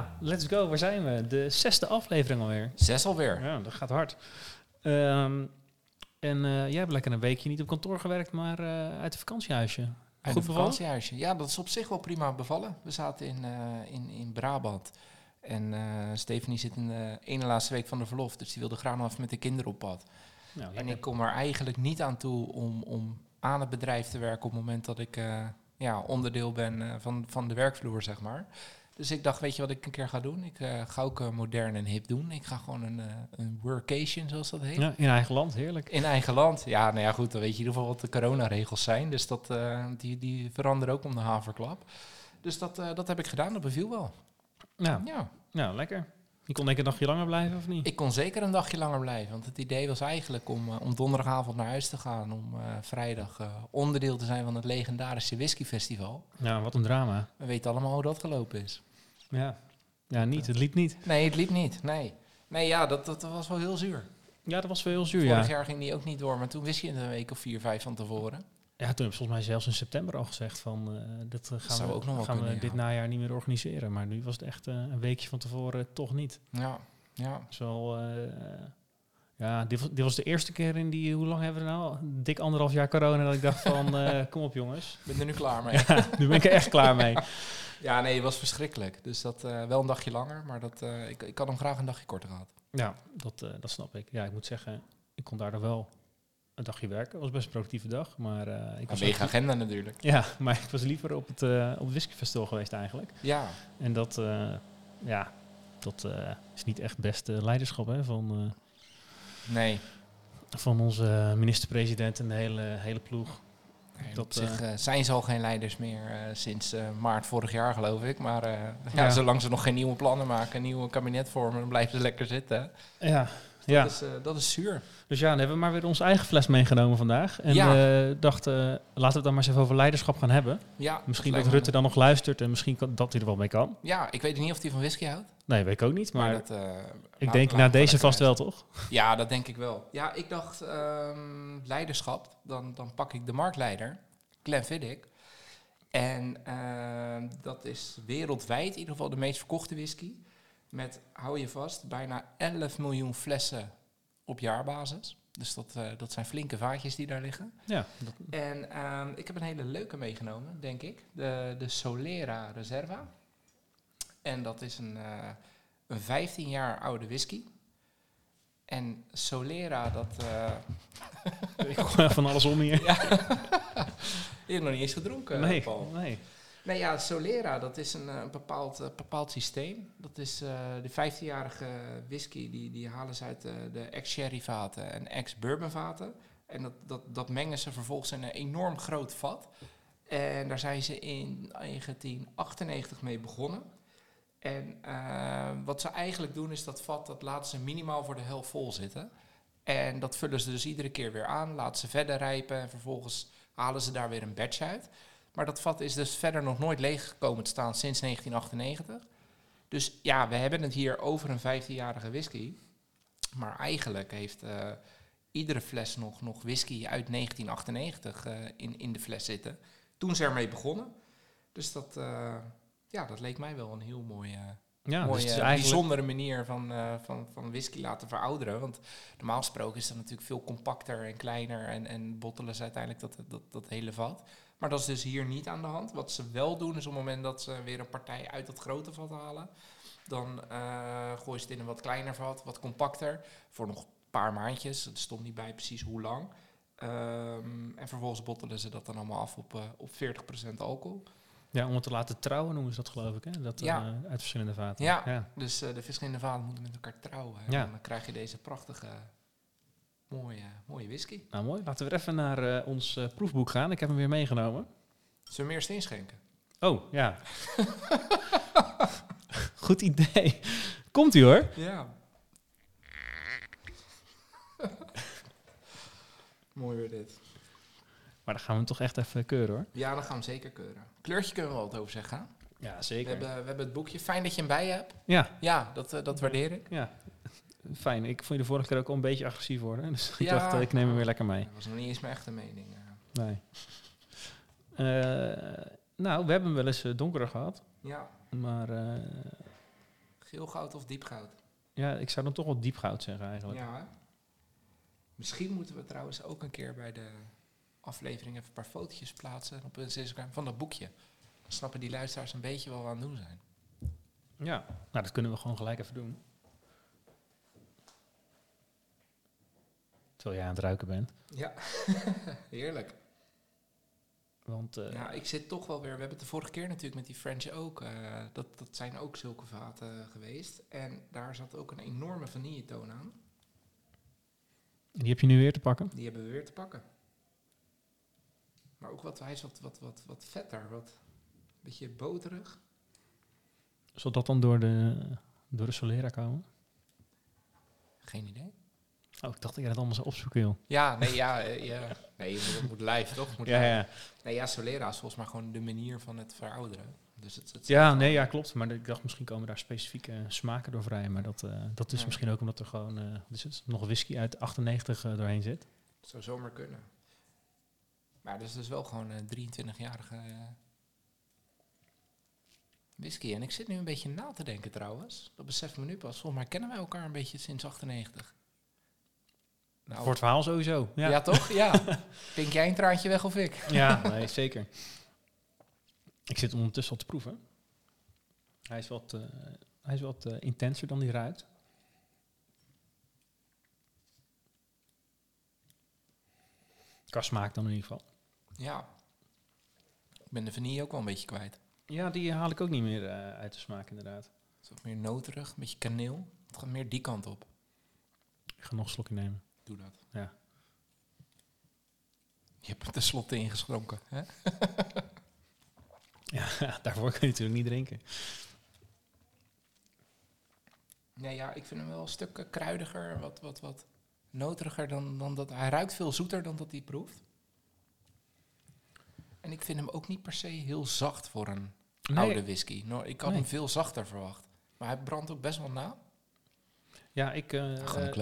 Ja, let's go. Waar zijn we? De zesde aflevering alweer. Zes alweer. Ja, dat gaat hard. Ehm, en eh, jij hebt lekker een weekje niet op kantoor gewerkt, maar eh, uit een vakantiehuisje. Uit Goed een vakantiehuisje. Ja, dat is op zich wel prima bevallen. We zaten in, eh, in, in Brabant. En Stephanie zit in de ene laatste week van de verlof. Dus die wilde graag nog even met de kinderen op pad. Nou, En ik kom er eigenlijk niet aan toe om, om aan het bedrijf te werken op het moment dat ik ja, onderdeel ben van, van de werkvloer, zeg maar. Dus ik dacht, weet je wat ik een keer ga doen? Ik eh, ga ook eh, modern en hip doen. Ik ga gewoon een, eh, een workation, zoals dat heet. Ja, in eigen land, heerlijk. In eigen land. Ja, nou ja, goed, dan weet je in ieder geval wat de coronaregels zijn. Dus dat, die, die veranderen ook om de haverklap. Dus dat, dat heb ik gedaan, dat beviel wel. Nou, Ja, nou, lekker. Je kon denk ik een dagje langer blijven, of niet? ik kon zeker een dagje langer blijven. Want het idee was eigenlijk om, om donderdagavond naar huis te gaan. Om vrijdag onderdeel te zijn van het legendarische whiskyfestival. Ja, wat een drama. We weten allemaal hoe dat gelopen is. Ja, ja niet. Het liep niet. Nee, het liep niet. Nee, nee ja, dat, dat was wel heel zuur. Ja, dat was wel heel zuur, Vorig ja. jaar ging die ook niet door, maar toen wist je het een week of vier, vijf van tevoren. Ja, toen heb ik volgens mij zelfs in september al gezegd van... eh dat eh, gaan we, ook nog wel gaan we dit ja. najaar niet meer organiseren. Maar nu was het echt eh, een weekje van tevoren toch niet. Ja, ja. Eh, ja, dit was, dit was de eerste keer in die... Hoe lang hebben we nou? Dik anderhalf jaar corona dat ik dacht van... eh, kom op jongens. Ik ben er nu klaar mee. Ja, nu ben ik er echt klaar mee. Ja, nee, het was verschrikkelijk. Dus dat eh, wel een dagje langer, maar dat, eh, ik, ik had hem graag een dagje korter gehad. Ja, dat, dat snap ik. Ja, ik moet zeggen, ik kon daar nog wel een dagje werken. Het was best een productieve dag, maar ik was ook- agenda natuurlijk. Ja, maar ik was liever op het, op het whiskyfestival geweest eigenlijk. Ja, En dat, ja, dat is niet echt beste leiderschap hè, van, nee. van onze minister-president en de hele, hele ploeg. Nee, Dat, op zich eh, eh, zijn ze al geen leiders meer eh, sinds maart vorig jaar, geloof ik. Maar ja, Ja. zolang ze nog geen nieuwe plannen maken, een nieuwe kabinet vormen, dan blijven ze lekker zitten. Ja, Dat, ja. is, eh, dat is zuur. dus ja, dan hebben we maar weer onze eigen fles meegenomen vandaag. En Ja. eh, dachten, laten we het dan maar eens even over leiderschap gaan hebben. Ja, Misschien dat Rutte dan nog luistert en misschien kan, dat hij er wel mee kan. Ja, ik weet niet of hij van whisky houdt. Nee, weet ik ook niet. Maar, dat, eh, ik denk na deze vast wel, toch? Ja, dat denk ik wel. Ja, ik dacht ehm, leiderschap. Dan, dan pak ik de marktleider, Glenfiddich. En ehm, dat is wereldwijd in ieder geval de meest verkochte whisky. Met, hou je vast, bijna 11 miljoen flessen op jaarbasis. Dus dat, eh, dat zijn flinke vaatjes die daar liggen. Ja, dat, En ehm, ik heb een hele leuke meegenomen, denk ik. De, de Solera Reserva. En dat is een, eh, een 15 jaar oude whisky. En Solera, dat... eh ik hoor van alles om hier. je hebt nog niet eens gedronken, nee, Paul. nee. Nee, ja, Solera, dat is een eh, bepaald, eh, bepaald systeem. Dat is eh, de 15-jarige whisky, die, die halen ze uit de ex-sherry vaten en ex-bourbon vaten. En dat, dat, dat mengen ze vervolgens in een enorm groot vat. En daar zijn ze in 1998 mee begonnen. En wat ze eigenlijk doen is dat vat, dat laten ze minimaal voor de helft vol zitten. En dat vullen ze dus iedere keer weer aan, laten ze verder rijpen en vervolgens halen ze daar weer een batch uit. Maar dat vat is dus verder nog nooit leeg gekomen te staan sinds 1998. Dus ja, we hebben het hier over een 15-jarige whisky. Maar eigenlijk heeft eh, iedere fles nog, nog whisky uit 1998 eh, in, in de fles zitten. Toen ze ermee begonnen. Dus dat, eh, ja, dat leek mij wel een heel mooie, Ja, mooie dus is bijzondere manier van, van, van whisky laten verouderen. Want normaal gesproken is dat natuurlijk veel compacter en kleiner en, en bottelen ze uiteindelijk dat, dat, dat hele vat. Maar dat is dus hier niet aan de hand. Wat ze wel doen is op het moment dat ze weer een partij uit dat grote vat halen, dan eh gooien ze het in een wat kleiner vat, wat compacter, voor nog een paar maandjes. Het stond niet bij precies hoe lang. Ehm, en vervolgens bottelen ze dat dan allemaal af op, eh, op 40% alcohol. Ja, om het te laten trouwen noemen ze dat geloof ik, hè? Dat, Ja. eh, uit verschillende vaten. Ja. ja. Dus de verschillende vaten moeten met elkaar trouwen. En Ja. dan krijg je deze prachtige, mooie, mooie whisky. Nou mooi, laten we even naar eh, ons eh, proefboek gaan. Ik heb hem weer meegenomen. Zullen we meer steen schenken? Oh, ja. Goed idee. Komt-ie hoor. Ja. Mooi weer dit. Maar dan gaan we hem toch echt even keuren hoor. Ja, dan gaan we hem zeker keuren. Kleurtje kunnen we wel wat over zeggen. Ja, We zeker. hebben, we hebben het boekje. Fijn dat je hem bij je hebt. Ja, Ja, dat, eh, dat waardeer ik. ja. Fijn. Ik vond je de vorige keer ook al een beetje agressief worden. Dus ik dacht, eh, ik neem hem weer lekker mee. Dat was nog niet eens mijn echte mening. eh. Nee. Eh, nou, we hebben hem wel eens donkerder gehad. Ja, Maar geel goud of diep goud. ja, ik zou dan toch wel diep goud zeggen eigenlijk. Ja, hè? Misschien moeten we trouwens ook een keer bij de aflevering even een paar fotootjes plaatsen op Instagram van dat boekje. Dan snappen die luisteraars een beetje wat we aan het doen zijn. Ja. Nou, dat kunnen we gewoon gelijk even doen. Terwijl jij aan het ruiken bent. Ja, heerlijk. Want eh, Ja, ik zit toch wel weer. We hebben het de vorige keer natuurlijk met die French ook. eh, dat, dat zijn ook zulke vaten geweest. En daar zat ook een enorme vanilletoon aan. die heb je nu weer te pakken. Die hebben we weer te pakken. Maar ook wat, hij is wat, wat, wat, wat vetter. Wat een beetje boterig. Zal dat dan door de, door de Solera komen? Geen idee. Oh, ik dacht dat jij dat allemaal zo opzoeken wil. Ja, nee, ja, eh, ja. Nee, je moet, het moet live, toch? Moet Ja, ja. Nee, ja, Solera is volgens mij gewoon de manier van het verouderen. Dus het, het ja, nee, ja, klopt. Maar ik dacht misschien komen daar specifieke smaken door vrij. Maar dat, eh, dat is Ja. misschien ook omdat er gewoon eh, het, nog whisky uit 98 eh, doorheen zit. Het zou zomaar kunnen. Maar dat is dus wel gewoon een 23-jarige eh, whisky. En ik zit nu een beetje na te denken trouwens. Dat besef me nu pas. Volgens mij kennen wij elkaar een beetje sinds 98. Nou, Voor het verhaal sowieso. ja. Ja, toch? Ja. Pink jij een traantje weg of ik? ja nee, zeker. Ik zit ondertussen al te proeven. Hij is wat, eh, hij is wat eh, intenser dan die ruit. Qua smaak dan in ieder geval. Ja. Ik ben de vanille ook wel een beetje kwijt. Ja, die haal ik ook niet meer eh, uit de smaak inderdaad. Het is wat meer noterig, een beetje kaneel. Het gaat meer die kant op. Ik ga nog een slokje nemen. Doe dat. Ja. Je hebt er tenslotte ingeschonken. Hè? Ja, daarvoor kun je natuurlijk niet drinken. Nee, ja, ik vind hem wel een stuk eh, kruidiger, wat, wat, wat noteriger dan, dan dat. Hij ruikt veel zoeter dan dat hij proeft. En ik vind hem ook niet per se heel zacht voor een oude whisky. Nou, ik had Nee. hem veel zachter verwacht. Maar hij brandt ook best wel na. Ja, ik, eh,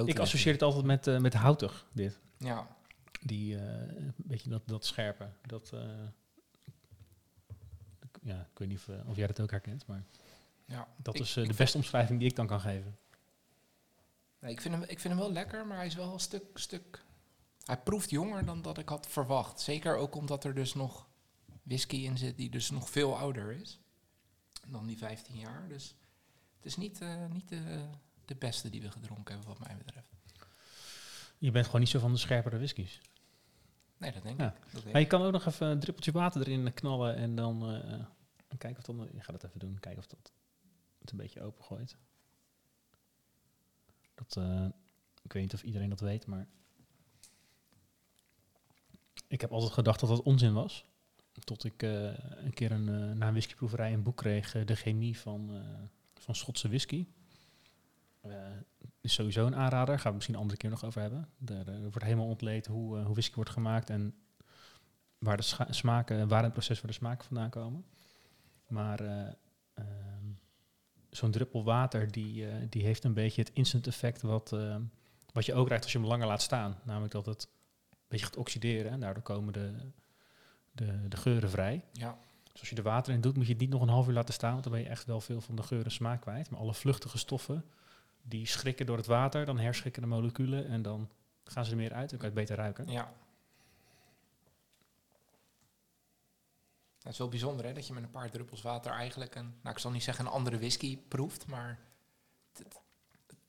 ik associeer het altijd met, eh, met houtig, dit. Ja, Die, eh, een beetje dat, dat scherpe. Dat, eh, ik- ja, ik weet niet of, of jij dat ook herkent, maar ja. dat Ik- is eh, de beste omschrijving die ik dan kan geven. Nee, ik, vind hem, ik vind hem wel lekker, maar hij is wel een stuk, stuk... Hij proeft jonger dan dat ik had verwacht. Zeker ook omdat er dus nog whisky in zit die dus nog veel ouder is dan die 15 jaar. Dus het is niet, eh, niet de, de beste die we gedronken hebben wat mij betreft. Je bent gewoon niet zo van de scherpere whiskies. Nee, dat denk Ja. ik. Dat Maar je ik. kan ook nog even een druppeltje water erin knallen en dan eh, kijken of dat... Je gaat het even doen, kijken of dat het een beetje opengooit. Dat, eh, ik weet niet of iedereen dat weet, maar... Ik heb altijd gedacht dat dat onzin was. Tot ik eh, een keer een, na een whiskyproeverij een boek kreeg, De Chemie van, van Schotse Whisky. Eh, is sowieso een aanrader, gaan we het misschien een andere keer nog over hebben. Daar eh, wordt helemaal ontleed hoe, eh, hoe whisky wordt gemaakt en waar de smaken, waar in het proces waar de smaken vandaan komen. Maar eh, ehm, zo'n druppel water, die, die heeft een beetje het instant effect wat, wat je ook krijgt als je hem langer laat staan. Namelijk dat het een beetje gaat oxideren en daardoor komen de, de, de geuren vrij. Ja, Dus als je er water in doet, moet je het niet nog een half uur laten staan, want dan ben je echt wel veel van de geur en smaak kwijt. Maar alle vluchtige stoffen, die schrikken door het water, dan herschrikken de moleculen en dan gaan ze er meer uit en kan je het beter ruiken. ja. Het is wel bijzonder hè, dat je met een paar druppels water eigenlijk een, nou ik zal niet zeggen een andere whisky proeft, maar het,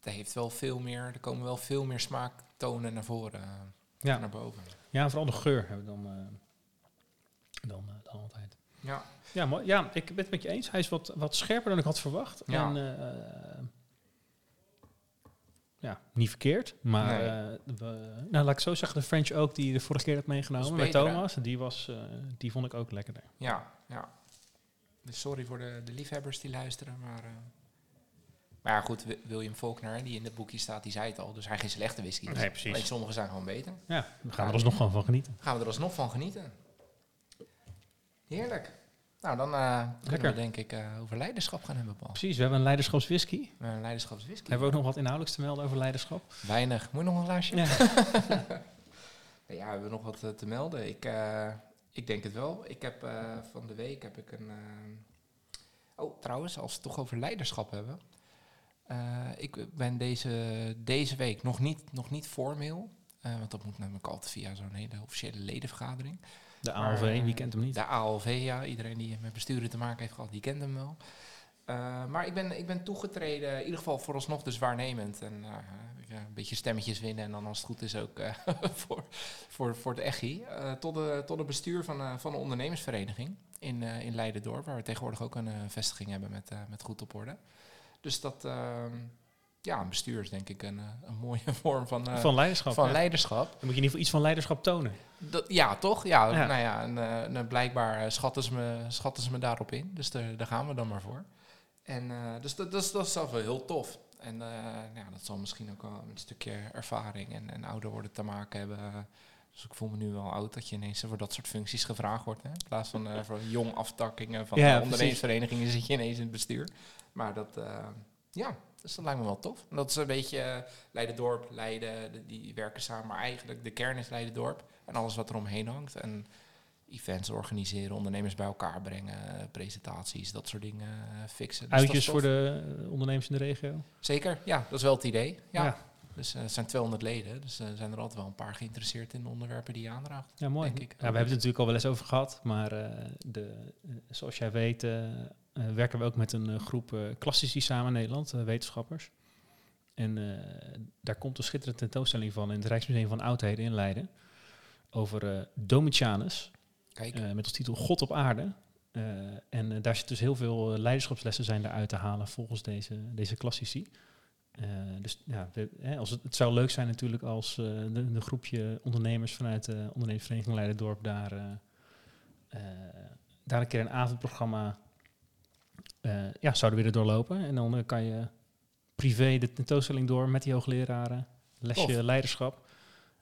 het heeft wel veel meer, er komen wel veel meer smaaktonen naar voren, eh, Ja. naar boven. Ja, en vooral de geur hebben we dan, eh, dan, eh, dan altijd. Ja, Ja, maar, ja, ik ben het met je eens. Hij is wat, wat scherper dan ik had verwacht. Ja. En, ja, niet verkeerd. Maar, Nee. eh, we, nou, laat ik zo zeggen, de French Oak die je de vorige keer had meegenomen met beter, hè? Thomas, die, was, eh, die vond ik ook lekkerder. ja, ja. Dus sorry voor de, de liefhebbers die luisteren, maar eh, Maar ja, goed, Wi- William Faulkner, die in het boekje staat, die zei het al. Er zijn geen slechte whiskies. Nee, precies. Alleen sommige zijn gewoon beter. Ja, we gaan er alsnog gewoon van genieten. Gaan we er alsnog van genieten. Heerlijk. Nou, dan eh kunnen we denk ik eh, over leiderschap gaan hebben, Paul. Precies, we hebben een leiderschapswhisky. Uh, leiderschapswhisky. Hebben we ook nog wat inhoudelijks te melden over leiderschap? Weinig. Moet je nog een glaasje? Ja. Ja, we hebben nog wat eh, te melden. Ik, ik denk het wel. Ik heb van de week heb ik een. oh, trouwens, als we het toch over leiderschap hebben. Ik ben deze, deze week nog niet, nog niet formeel. want dat moet namelijk altijd via zo'n hele officiële ledenvergadering. De Maar, ALV, eh, wie kent hem niet? De ALV, ja. Iedereen die met besturen te maken heeft gehad, die kent hem wel. Eh, maar ik ben, ik ben toegetreden, in ieder geval vooralsnog dus waarnemend. En eh, ja, een beetje stemmetjes winnen en dan als het goed is ook voor, voor, voor het EGI. tot, de, tot het bestuur van, van een ondernemersvereniging in, in Leiden-dorp. Waar we tegenwoordig ook een vestiging hebben met, met goed op orde. Dus dat, ehm, ja, een bestuur is denk ik een, eh, een mooie vorm van, eh, van leiderschap. van ja. leiderschap. Dan moet je in ieder geval iets van leiderschap tonen. Dat, ja, toch? Ja, Ja. nou ja, en, eh, en blijkbaar schatten ze, me, schatten ze me daarop in. Dus daar, daar gaan we dan maar voor. En dus dat, dat, is, dat is zelf wel heel tof. En eh, ja, dat zal misschien ook wel een stukje ervaring en, en ouder worden te maken hebben. Dus ik voel me nu wel oud dat je ineens voor dat soort functies gevraagd wordt. Hè? In plaats van voor jong aftakkingen van Ja, ondernemersverenigingen zit je ineens in het bestuur. Maar dat, ja, dus dat lijkt me wel tof. En dat is een beetje eh, Leiden-dorp, Leiden, de- die werken samen. Maar eigenlijk de kern is Leiden-dorp en alles wat er omheen hangt. En events organiseren, ondernemers bij elkaar brengen, presentaties, dat soort dingen eh, fixen. Dus Uitjes voor de ondernemers in de regio. Zeker, ja, dat is wel het idee. Ja. Ja. Dus het zijn 200 leden, dus er zijn er altijd wel een paar geïnteresseerd in de onderwerpen die je aandraagt. Ja, mooi. Denk ik. Ja, we hebben het natuurlijk al wel eens over gehad, maar de, zoals jij weet werken we ook met een eh, groep eh, klassici samen in Nederland, eh, wetenschappers. En eh, daar komt een schitterende tentoonstelling van in het Rijksmuseum van Oudheden in Leiden over eh, Domitianus, Kijk, eh, met als titel God op aarde. Eh, en eh, daar zit dus heel veel eh, leiderschapslessen zijn daaruit te halen volgens deze, deze klassici. Eh, dus ja, hè, als het, het zou leuk zijn natuurlijk als eh, de, de groepje ondernemers vanuit de ondernemersvereniging Leiderdorp daar, eh, eh, daar een keer een avondprogramma eh, ja, zouden willen doorlopen. En dan eh, kan je privé de tentoonstelling door met die hoogleraren, lesje leiderschap.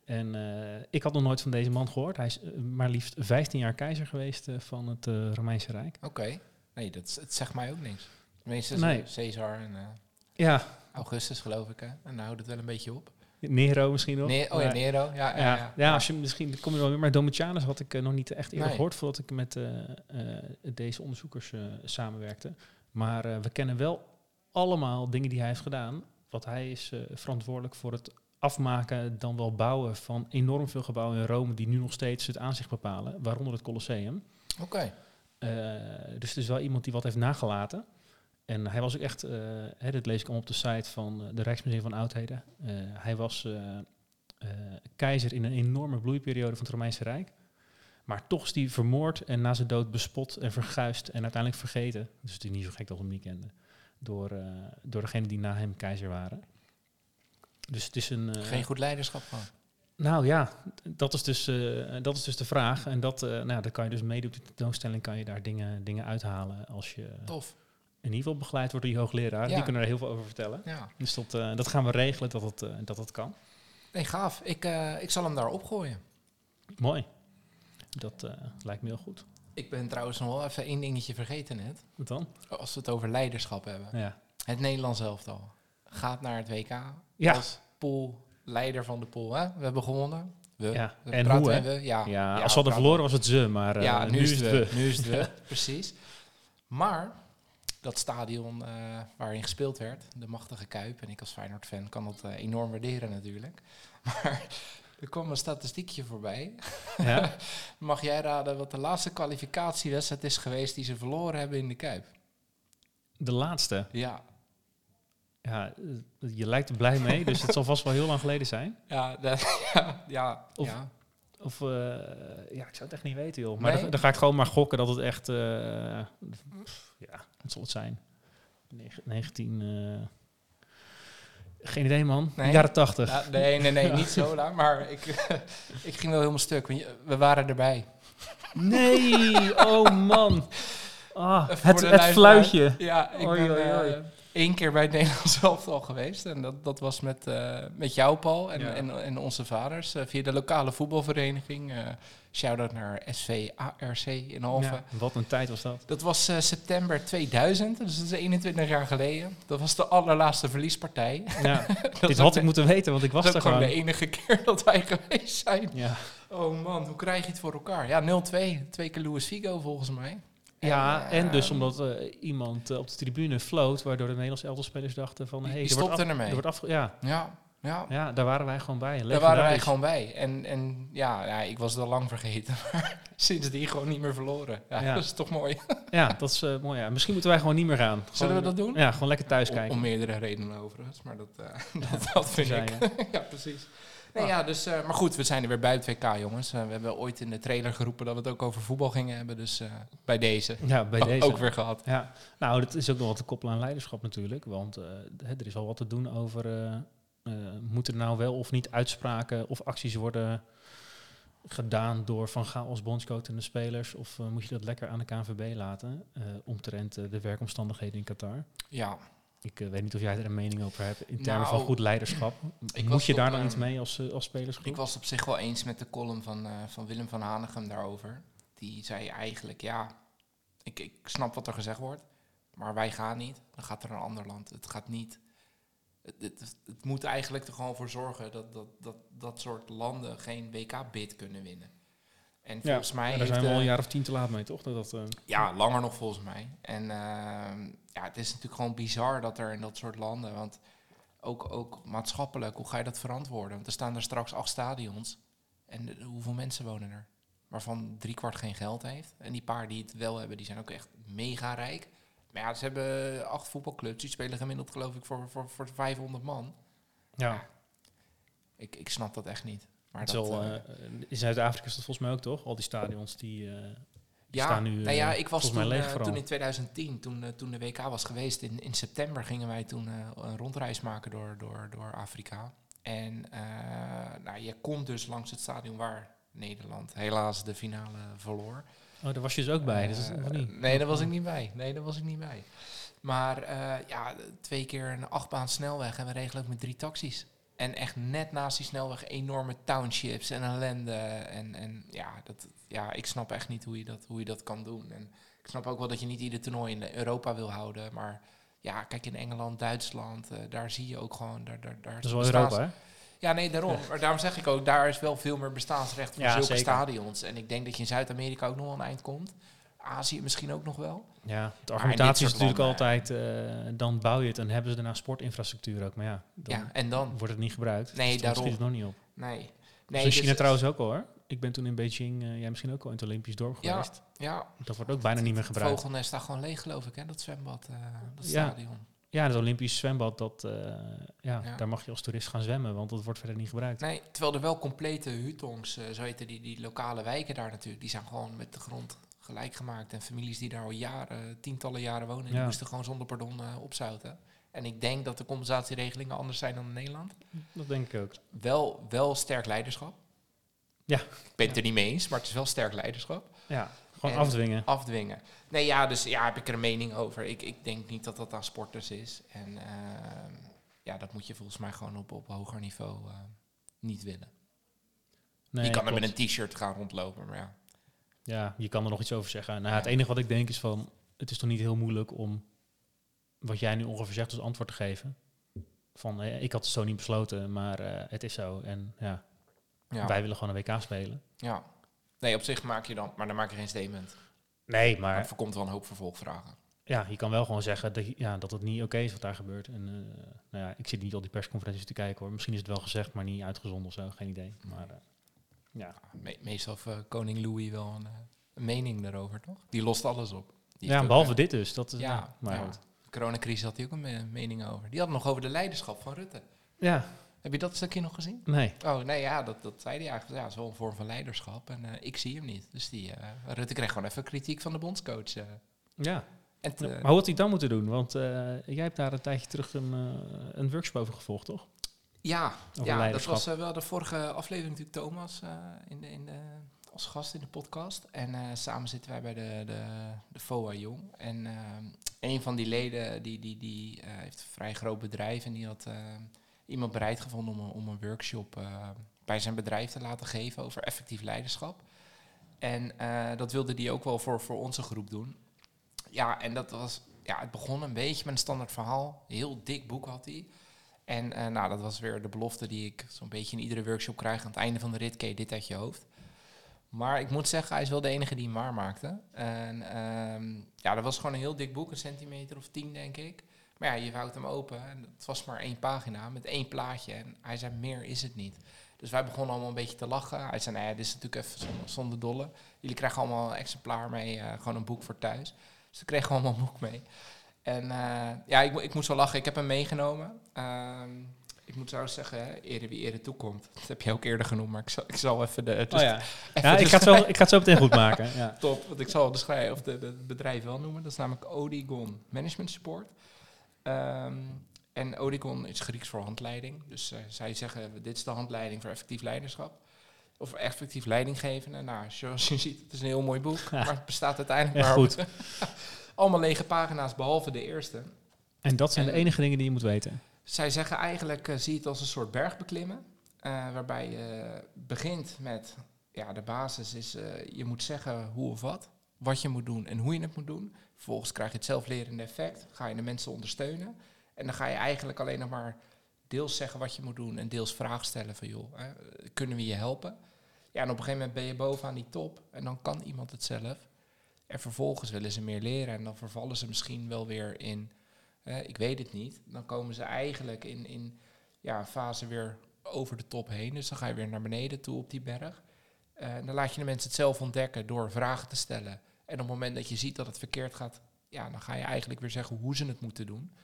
En eh, ik had nog nooit van deze man gehoord. Hij is eh, maar liefst 15 jaar keizer geweest eh, van het eh, Romeinse Rijk. oké. Nee, dat, het zegt mij ook niks. Tenminste, Nee. Caesar en eh, Ja, Augustus geloof ik, hè. En dan houdt het wel een beetje op. Nero misschien nog. Nee, oh ja, Nero. Ja, ja, Ja, als je misschien kom je wel weer. Maar Domitianus had ik eh, nog niet echt eerder Nee. gehoord voordat ik met eh, eh, deze onderzoekers samenwerkte. Maar we kennen wel allemaal dingen die hij heeft gedaan. Want hij is verantwoordelijk voor het afmaken, dan wel bouwen van enorm veel gebouwen in Rome die nu nog steeds het aanzicht bepalen, waaronder het Colosseum. Oké. Dus het is wel iemand die wat heeft nagelaten. En hij was ook echt, eh, hè, dit lees ik allemaal op de site van eh, de Rijksmuseum van Oudheden. Eh, hij was keizer in een enorme bloeiperiode van het Romeinse Rijk. Maar toch is hij vermoord en na zijn dood bespot en verguisd en uiteindelijk vergeten. Dus het is niet zo gek dat we hem niet kenden. Door, eh door degenen die na hem keizer waren. Dus het is een... Geen goed leiderschap gewoon. nou ja, dat is dus, dat is dus de vraag. En dat, nou, dan kan je dus mede op de tentoonstelling kan je daar dingen, dingen uithalen als je Tof. In ieder geval begeleid wordt door je hoogleraar. Ja. Die kunnen er heel veel over vertellen. Ja. Dus dat, eh, dat gaan we regelen dat het, eh, dat het kan. Nee, gaaf. Ik, eh, ik zal hem daar opgooien. Mooi. Dat lijkt me heel goed. Ik ben trouwens nog wel even één dingetje vergeten net. Wat dan? Als we het over leiderschap hebben. Ja. Het Nederlands elftal gaat naar het WK Ja. als poolleider van de pool. Hè? We hebben gewonnen. We, Ja. we En praten hoe, en we. Ja, Ja, als we hadden verloren was het ze, maar ja, nu, is het we. Nu is het we, precies. Maar dat stadion eh, waarin gespeeld werd, de machtige Kuip, en ik als Feyenoord-fan kan dat eh, enorm waarderen natuurlijk. Maar er kwam een statistiekje voorbij. Ja. Mag jij raden wat de laatste kwalificatiewedstrijd is geweest die ze verloren hebben in de Kuip? De laatste. Ja, Ja, je lijkt er blij mee, dus het zal vast wel heel lang geleden zijn. ja, ja, ja, Of- ja. Of, eh, ja, ik zou het echt niet weten, joh. Maar Nee? dan, dan ga ik gewoon maar gokken dat het echt, pff, ja, wat zal het zijn? Negen- 19, eh, geen idee, man. Nee? Jaren 80. Ja, nee, nee, nee, niet zo lang, maar ik, ik ging wel helemaal stuk. We waren erbij. Nee, oh man. Ah, het, het fluitje. Ja, ik ben eh, één keer bij het Nederlands elftal geweest. En dat, dat was met, eh, met jou, Paul, en, Ja. en, en onze vaders. eh, via de lokale voetbalvereniging. eh Shout-out naar SV ARC in Alphen. Ja, wat een tijd was dat. Dat was september 2000, dus dat is 21 jaar geleden. Dat was de allerlaatste verliespartij. Ja, Dat dit had ik moeten weten, want ik was dat is ook gewoon gewoon. de enige keer dat wij geweest zijn. Ja, Oh man, hoe krijg je het voor elkaar? Ja, 0-2. Twee keer Luis Figo volgens mij. Ja En, en dus ehm, omdat eh, iemand eh, op de tribune floot, waardoor de Nederlandse elftalspelers dachten van... Die- Hey, die er wordt stopten af- ermee. Er wordt afge- ja, Ja, ja. ja, daar waren wij gewoon bij. Daar waren wij gewoon bij. En, en ja, ja, ik was het al lang vergeten. Maar sindsdien gewoon niet meer verloren. Ja, Ja. dat is toch mooi. Ja, dat is eh, mooi. Ja. Misschien moeten wij gewoon niet meer gaan. Zullen we dat doen? Ja, gewoon lekker thuis Om, kijken. om meerdere redenen overigens. Maar dat, eh, dat, dat vind ik. ja, precies. Nee, Ah. ja, dus, eh, maar goed, we zijn er weer bij het WK, jongens. Eh, we hebben ooit in de trailer geroepen dat we het ook over voetbal gingen hebben. Dus eh, bij deze. Ja, bij deze. Ook weer gehad. Ja, nou, dat is ook nog wat te koppelen aan leiderschap natuurlijk. Want er is al wat te doen over... moeten er nou wel of niet uitspraken of acties worden gedaan door Van Gaal als bondscoach en de spelers? Of moet je dat lekker aan de KNVB laten, omtrent de werkomstandigheden in Qatar? Ja, Ik eh, weet niet of jij er een mening over hebt in termen Nou, van goed leiderschap. Moet je daar dan iets mee als, eh, als spelersgroep? Ik was het op zich wel eens met de column van, eh, van Willem van Hanegem daarover. Die zei eigenlijk, ja, ik, ik snap wat er gezegd wordt, maar wij gaan niet. Dan gaat er een ander land. Het gaat niet. Het, het, het moet eigenlijk er gewoon voor zorgen dat dat, dat dat soort landen geen WK-bid kunnen winnen. En volgens mij daar heeft zijn we al een jaar of tien te laat mee, toch? Dat, dat, eh, ja, langer nog volgens mij. En ehm, ja, het is natuurlijk gewoon bizar dat er in dat soort landen, want ook, ook maatschappelijk, hoe ga je dat verantwoorden? Want er staan er straks acht stadions. En de- hoeveel mensen wonen er? Waarvan driekwart geen geld heeft. En die paar die het wel hebben, die zijn ook echt mega rijk. Maar ja, ze hebben acht voetbalclubs. Die spelen gemiddeld geloof ik voor, voor, voor 500 man. ja. Ik, ik snap dat echt niet. Maar dat, eh, eh, in Zuid-Afrika is dat volgens mij ook toch? Al die stadions die, eh, die Ja, staan nu nou ja, ik was toen, leeg toen in 2010, toen, toen de WK was geweest, in, in september gingen wij toen een rondreis maken door, door, door Afrika. En nou, je komt dus langs het stadion waar Nederland helaas de finale verloor. Oh, daar was je dus ook bij. dus, niet? Nee, daar was ik niet bij. Nee, daar was ik niet bij. Maar ja, twee keer een achtbaan snelweg en we regelen ook met drie taxis. En echt net naast die snelweg enorme townships en ellende. En, en ja, dat, ja, ik snap echt niet hoe je, dat, hoe je dat kan doen. En ik snap ook wel dat je niet ieder toernooi in Europa wil houden. Maar ja, kijk in Engeland, Duitsland, eh, daar zie je ook gewoon... Daar, daar, daar Dat is wel bestaans- Europa, hè? Ja, nee, daarom. Maar daarom zeg ik ook, daar is wel veel meer bestaansrecht voor Ja, zulke zeker. stadions. En ik denk dat je in Zuid-Amerika ook nog wel een eind komt. Azië misschien ook nog wel. Ja, de argumentatie is natuurlijk landen, altijd, eh, dan bouw je het en hebben ze daarna sportinfrastructuur ook. Maar ja, dan ja, en dan? wordt het niet gebruikt. Nee, dus daarom. schiet het nog niet op. Nee. Nee, nee dus China dus- trouwens ook al hoor. Ik ben toen in Beijing, eh, jij misschien ook al in het Olympisch dorp Ja. geweest. Ja, Dat wordt ook bijna niet meer het gebruikt. vogelnest staat gewoon leeg, geloof ik, hè, dat zwembad, eh, dat Ja. stadion. Ja, het Olympisch zwembad, dat, eh, ja, Ja. daar mag je als toerist gaan zwemmen, want dat wordt verder niet gebruikt. Nee, terwijl er wel complete hutongs, eh, zo heten die, die lokale wijken daar natuurlijk, die zijn gewoon met de grond gelijk gemaakt. En families die daar al jaren, tientallen jaren wonen, die moesten gewoon zonder pardon eh, opzouten. En ik denk dat de compensatieregelingen anders zijn dan in Nederland. Dat denk ik ook. Wel, wel sterk leiderschap. Ja. Ik ben het er niet mee eens, maar het is wel sterk leiderschap. Ja, gewoon En- afdwingen. Afdwingen. Nee, ja, dus ja, heb ik er een mening over. Ik, ik denk niet dat dat aan sporters is. En ehm, ja, dat moet je volgens mij gewoon op, op hoger niveau eh, niet willen. Nee, je kan er met een t-shirt gaan rondlopen, maar ja. Ja, je kan er nog iets over zeggen. Nou, het enige wat ik denk is van, het is toch niet heel moeilijk om wat jij nu ongeveer zegt als antwoord te geven. Van, eh, ik had het zo niet besloten, maar eh, het is zo. En ja, Ja. wij willen gewoon een WK spelen. ja. Nee, op zich maak je dan, maar dan maak je geen statement. Nee, Maar het voorkomt wel een hoop vervolgvragen. ja, je kan wel gewoon zeggen dat, ja, dat het niet oké is wat daar gebeurt. En eh, nou ja, ik zit niet al die persconferenties te kijken hoor. Misschien is het wel gezegd, maar niet uitgezonden of zo. Geen idee. Maar ja, Me- meestal heeft eh, koning Louis wel een, eh, een mening daarover, toch? Die lost alles op. Die ja behalve eh, dit dus. Dat is, Ja, maar ja. goed. De coronacrisis had hij ook een me- mening over. Die had nog over de leiderschap van Rutte. Ja, Heb je dat stukje nog gezien? nee. Oh, nee, ja, dat, dat zei hij eigenlijk. Ja, is wel een vorm van leiderschap. En ik zie hem niet. Dus die, Rutte kreeg gewoon even kritiek van de bondscoach. Ja. en maar hoe had hij dan moeten doen? Want jij hebt daar een tijdje terug een, een workshop over gevolgd, toch? Ja, Over ja dat was eh, wel de vorige aflevering natuurlijk Thomas eh, in, de, in de als gast in de podcast. En eh, samen zitten wij bij de, de, de FOA Jong. En een van die leden die, die, die heeft een vrij groot bedrijf. En die had iemand bereid gevonden om, om een workshop bij zijn bedrijf te laten geven over effectief leiderschap. En dat wilde die ook wel voor, voor onze groep doen. Ja, en dat was, ja, het begon een beetje met een standaard verhaal. Een heel dik boek had hij. En uh, nou, dat was weer de belofte die ik zo'n beetje in iedere workshop krijg. Aan het einde van de rit dit uit je hoofd. Maar ik moet zeggen, hij is wel de enige die hem maar maakte. En um, ja, dat was gewoon een heel dik boek, een centimeter of tien, denk ik. Maar ja, je vouwt hem open en het was maar één pagina met één plaatje. En hij zei, meer is het niet. Dus wij begonnen allemaal een beetje te lachen. Hij zei, nee, dit is natuurlijk even zonder, dolle. Jullie krijgen allemaal een exemplaar mee, uh, gewoon een boek voor thuis. Dus we kregen allemaal een boek mee. En uh, ja, ik, ik moest wel lachen. Ik heb hem meegenomen. Uh, ik moet zo zeggen, eerder wie eerder toekomt. Dat heb je ook eerder genoemd, maar ik zal, ik zal even de... Dus oh ja, ja ik, ga het zo, ik ga het zo meteen goed maken. Ja. Top, want ik zal de, schrijf, of de, bedrijf wel noemen. Dat is namelijk Odigon Management Support. Um, en Odigon is Grieks voor handleiding. Dus uh, zij zeggen, dit is de handleiding voor effectief leiderschap. Of effectief leidinggevende. Nou, zoals je ziet, het is een heel mooi boek. Ja. Maar het bestaat uiteindelijk maar goed. allemaal lege pagina's, behalve de eerste. En dat zijn de enige dingen die je moet weten? Zij zeggen eigenlijk, uh, zie het als een soort bergbeklimmen. Uh, waarbij je begint met, ja, de basis is, uh, je moet zeggen hoe of wat. Wat je moet doen en hoe je het moet doen. Vervolgens krijg je het zelflerende effect. Ga je de mensen ondersteunen. En dan ga je eigenlijk alleen nog maar deels zeggen wat je moet doen en deels vragen stellen van joh, kunnen we je helpen? Ja, en op een gegeven moment ben je bovenaan die top en dan kan iemand het zelf. En vervolgens willen ze meer leren en dan vervallen ze misschien wel weer in, ik weet het niet. Dan komen ze eigenlijk in, in ja, fase weer over de top heen. Dus dan ga je weer naar beneden toe op die berg. Uh, dan laat je de mensen het zelf ontdekken door vragen te stellen. En op het moment dat je ziet dat het verkeerd gaat, ja, dan ga je eigenlijk weer zeggen hoe ze het moeten doen.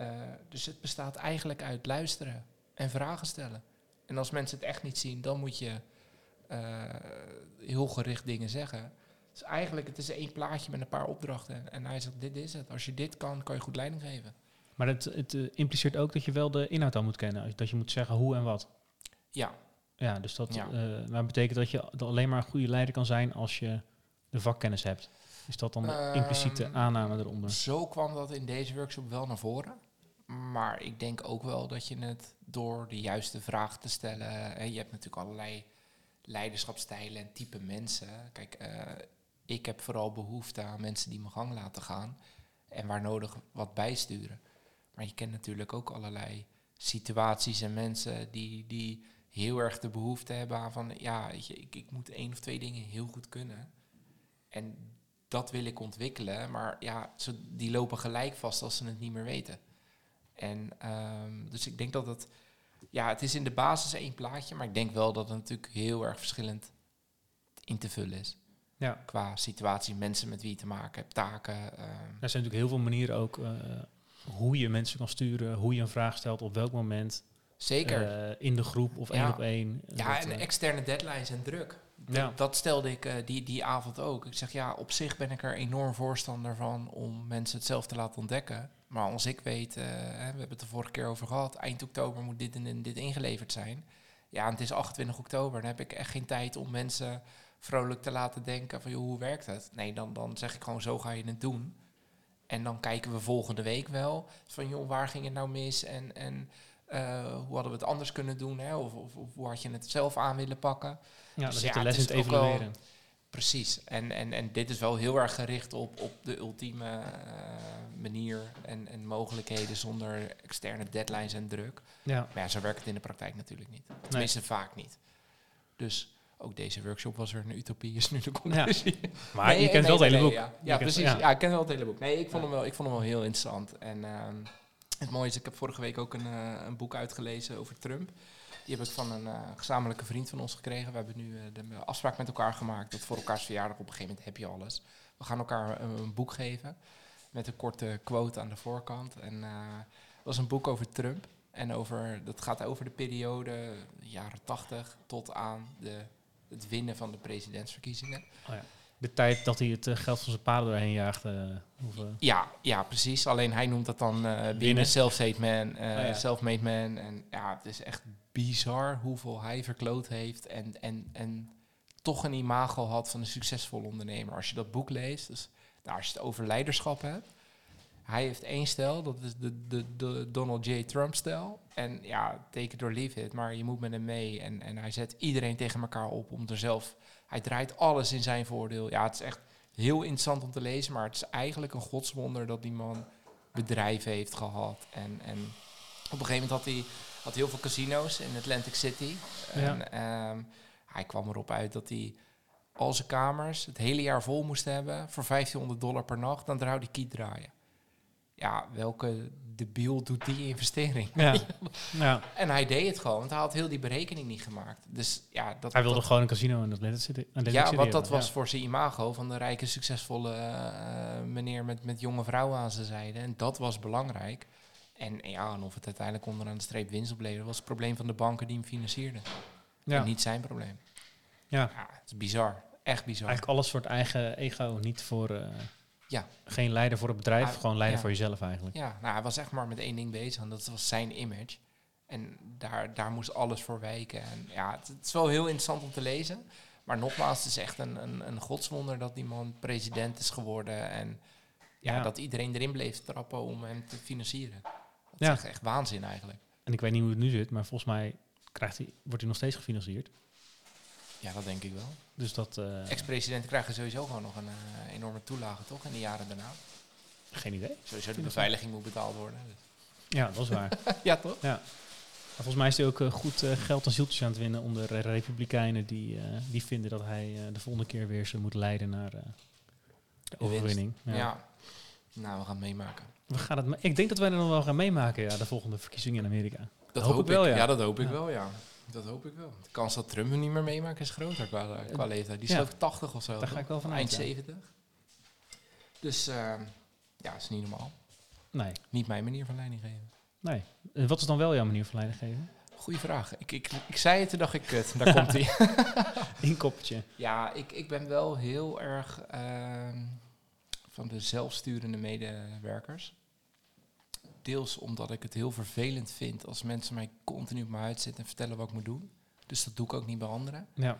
Uh, dus het bestaat eigenlijk uit luisteren en vragen stellen. En als mensen het echt niet zien, dan moet je heel gericht dingen zeggen. Dus eigenlijk, het is één plaatje met een paar opdrachten. En hij zegt, dit is het. Als je dit kan, kan je goed leiding geven. Maar het, het uh, impliceert ook dat je wel de inhoud al moet kennen. Dat je moet zeggen hoe en wat. Ja. Ja, dus dat ja. Uh, maar betekent dat je alleen maar een goede leider kan zijn als je de vakkennis hebt. Is dat dan de um, impliciete aanname eronder? Zo kwam dat in deze workshop wel naar voren. Maar ik denk ook wel dat je het door de juiste vraag te stellen... En je hebt natuurlijk allerlei leiderschapstijlen en type mensen. Kijk, uh, ik heb vooral behoefte aan mensen die mijn gang laten gaan en waar nodig wat bijsturen. Maar je kent natuurlijk ook allerlei situaties en mensen die, die heel erg de behoefte hebben aan van, ja, weet je, ik, ik moet één of twee dingen heel goed kunnen. En dat wil ik ontwikkelen, maar ja, ze, die lopen gelijk vast als ze het niet meer weten. En um, dus ik denk dat het, ja, het is in de basis één plaatje, maar ik denk wel dat het natuurlijk heel erg verschillend in te vullen is. Ja. Qua situatie, mensen met wie je te maken hebt, taken. Um. Er zijn natuurlijk heel veel manieren ook uh, hoe je mensen kan sturen, hoe je een vraag stelt, op welk moment. Zeker. Uh, in de groep of ja. één op één. Ja, dat, en externe deadlines en druk. Dat, ja. dat stelde ik uh, die, die avond ook. Ik zeg ja, op zich ben ik er enorm voorstander van om mensen het zelf te laten ontdekken. Maar als ik weet, we hebben het de vorige keer over gehad, eind oktober moet dit en dit ingeleverd zijn. Ja, en het is 28 oktober, dan heb ik echt geen tijd om mensen vrolijk te laten denken van joh, hoe werkt het? Nee, dan, dan zeg ik gewoon zo ga je het doen. En dan kijken we volgende week wel van joh, waar ging het nou mis en, en uh, hoe hadden we het anders kunnen doen? Hè? Of, of, of, hoe had je het zelf aan willen pakken? Ja, dus ja, de les in het evalueren. Wel, precies. En, en, en dit is wel heel erg gericht op, op de ultieme uh, manier en, en mogelijkheden zonder externe deadlines en druk. Ja. Maar ja, zo werkt het in de praktijk natuurlijk niet. Tenminste, nee. vaak niet. Dus ook deze workshop was er een utopie, is nu de conclusie. Ja. Maar nee, je kent nee, wel het hele boek. Ja, ja precies. Ja. ja. ik ken wel het hele boek. Nee, ik vond, hem, wel, ik vond hem wel heel interessant. En uh, het mooie is, ik heb vorige week ook een, uh, een boek uitgelezen over Trump. Die heb ik van een uh, gezamenlijke vriend van ons gekregen. We hebben nu de afspraak met elkaar gemaakt dat voor elkaars verjaardag op een gegeven moment heb je alles. We gaan elkaar een, een boek geven met een korte quote aan de voorkant. En dat was een boek over Trump. En over, dat gaat over de periode jaren 80 tot aan de het winnen van de presidentsverkiezingen. Oh ja. De tijd dat hij het uh, geld van zijn paarden doorheen jaagde. Uh, of, uh. Ja, ja, precies. Alleen hij noemt dat dan binnen self-made man, oh, ja. self-made man. En ja, het is echt bizar hoeveel hij verkloot heeft. En, en, en toch een imago had van een succesvolle ondernemer. Als je dat boek leest, dus, nou, als je het over leiderschap hebt. Hij heeft één stijl, dat is de, de, de Donald J. Trump-stijl. En ja, teken door leave it, maar je moet met hem mee. En, en hij zet iedereen tegen elkaar op om er zelf... Hij draait alles in zijn voordeel. Ja, het is echt heel interessant om te lezen, maar het is eigenlijk een godswonder dat die man bedrijven heeft gehad. En, en op een gegeven moment had hij had heel veel casino's in Atlantic City. En ehm, hij kwam erop uit dat hij al zijn kamers het hele jaar vol moest hebben voor 1500 dollar per nacht. Dan zou hij kiet draaien. Ja, welke debiel doet die investering? Ja. ja. En hij deed het gewoon, want hij had heel die berekening niet gemaakt. Dus ja, dat, hij wilde dat, gewoon een casino in Atlantic City. ja, wat dat was voor zijn imago van de rijke, succesvolle uh, meneer met, met jonge vrouwen aan zijn zijde. En dat was belangrijk. En ja, en of het uiteindelijk onderaan de streep winst opleverde, was het probleem van de banken die hem financierden. Ja. En niet zijn probleem. Ja. ja. Het is bizar. Echt bizar. Eigenlijk alles voor het eigen ego, niet voor... Uh, ja. Geen leider voor het bedrijf, gewoon leider voor jezelf eigenlijk. Ja, nou, hij was echt maar met één ding bezig en dat was zijn image. En daar, daar moest alles voor wijken. En ja, het, het, is wel heel interessant om te lezen. Maar nogmaals, het is echt een, een, een godswonder dat die man president is geworden. En ja, dat iedereen erin bleef trappen om hem te financieren. Dat ja. is echt, echt waanzin eigenlijk. En ik weet niet hoe het nu zit, maar volgens mij krijgt hij, wordt hij nog steeds gefinancierd. Ja, dat denk ik wel. Dus dat... Uh, Ex-presidenten krijgen sowieso gewoon nog een uh, enorme toelage, toch? In de jaren daarna. Geen idee. Sowieso de beveiliging moet betaald worden. Dus. Ja, dat is waar. ja, toch? Ja. Maar volgens mij is hij ook uh, goed geld en zieltjes aan het winnen onder republikeinen die, die vinden dat hij de volgende keer weer ze moet leiden naar de overwinning. Ja. ja. Nou, we gaan meemaken. We gaan het ik denk dat wij er nog wel gaan meemaken, ja, de volgende verkiezingen in Amerika. Dat, hoop, ik wel, ja. Ja, dat hoop ik wel, ja. Dat hoop ik wel. De kans dat Trump hem niet meer meemaakt is groter qua, qua leeftijd. Die is ook 80 of zo. Daar ga ik wel van Eind 70. Dus uh, ja, is niet normaal. Nee. Niet mijn manier van leiding geven. Nee. En wat is dan wel jouw manier van leiding geven? Goeie vraag. Ik, ik, ik zei het, toen dacht ik, kut, daar komt hij. Inkoppertje. Ja, ik, ik ben wel heel erg uh, van de zelfsturende medewerkers. Deels omdat ik het heel vervelend vind als mensen mij continu op mijn huid zitten en vertellen wat ik moet doen. Dus dat doe ik ook niet bij anderen. Ja.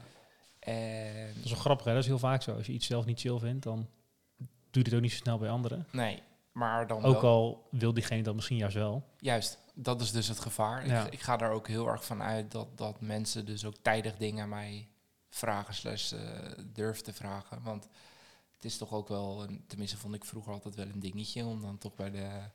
En dat is wel grappig, hè? Dat is heel vaak zo. Als je iets zelf niet chill vindt, dan doe je het ook niet zo snel bij anderen. Nee, maar dan Ook al wil diegene dat misschien juist wel. Juist, dat is dus het gevaar. Ja. Ik, ik, ga daar ook heel erg van uit dat, dat mensen dus ook tijdig dingen aan mij vragen slash uh, durven te vragen. Want het is toch ook wel, een, tenminste vond ik vroeger altijd wel een dingetje om dan toch bij de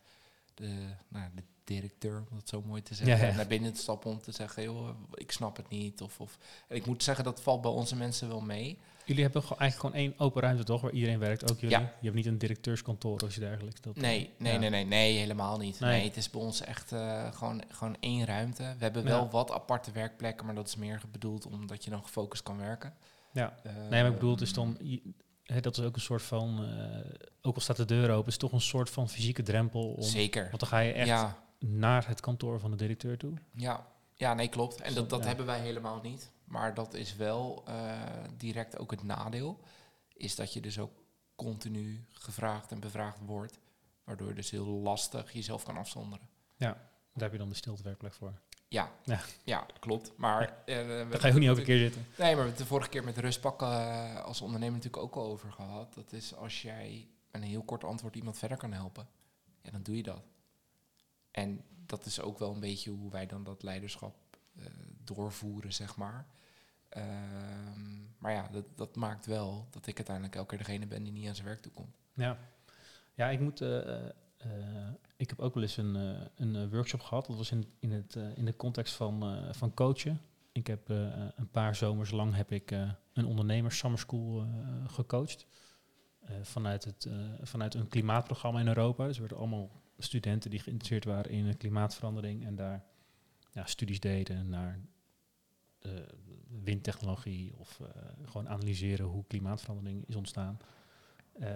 de, nou, de directeur, om dat zo mooi te zeggen, naar binnen te stappen om te zeggen, joh, ik snap het niet. Of, of, en ik moet zeggen, dat valt bij onze mensen wel mee. Jullie hebben eigenlijk gewoon één open ruimte, toch? Waar iedereen werkt, ook jullie? Ja. Je hebt niet een directeurskantoor of je dergelijks. Dat, nee, nee, nee, nee, nee, helemaal niet. Nee. het is bij ons echt uh, gewoon, gewoon één ruimte. We hebben wel wat aparte werkplekken, maar dat is meer bedoeld omdat je dan gefocust kan werken. Ja, uh, nee, maar ik bedoel, het is dat is ook een soort van, uh, ook al staat de deur open, is toch een soort van fysieke drempel. Om, Zeker. Want dan ga je echt naar het kantoor van de directeur toe. Ja, ja nee, klopt. En dat, dat hebben wij helemaal niet. Maar dat is wel uh, direct ook het nadeel. Is dat je dus ook continu gevraagd en bevraagd wordt. Waardoor je dus heel lastig jezelf kan afzonderen. Ja, daar heb je dan de stiltewerkplek voor. Ja, ja. ja klopt. Maar uh, daar ga je ook niet elke keer zitten. Nee, maar we hebben het de vorige keer met rustpakken uh, als ondernemer natuurlijk ook al over gehad. Dat is als jij met een heel kort antwoord iemand verder kan helpen, ja, dan doe je dat. En dat is ook wel een beetje hoe wij dan dat leiderschap uh, doorvoeren, zeg maar. Ehm, maar ja, dat, dat maakt wel dat ik uiteindelijk elke keer degene ben die niet aan zijn werk toe komt. Ja, ja ik moet ik heb ook wel eens een, uh, een uh, workshop gehad. Dat was in, in, het, in de context van, van coachen. Ik heb een paar zomers lang heb ik een ondernemers summer school gecoacht. vanuit, het, vanuit een klimaatprogramma in Europa. Dus er werden allemaal studenten die geïnteresseerd waren in klimaatverandering en daar ja, studies deden naar windtechnologie of gewoon analyseren hoe klimaatverandering is ontstaan. Uh,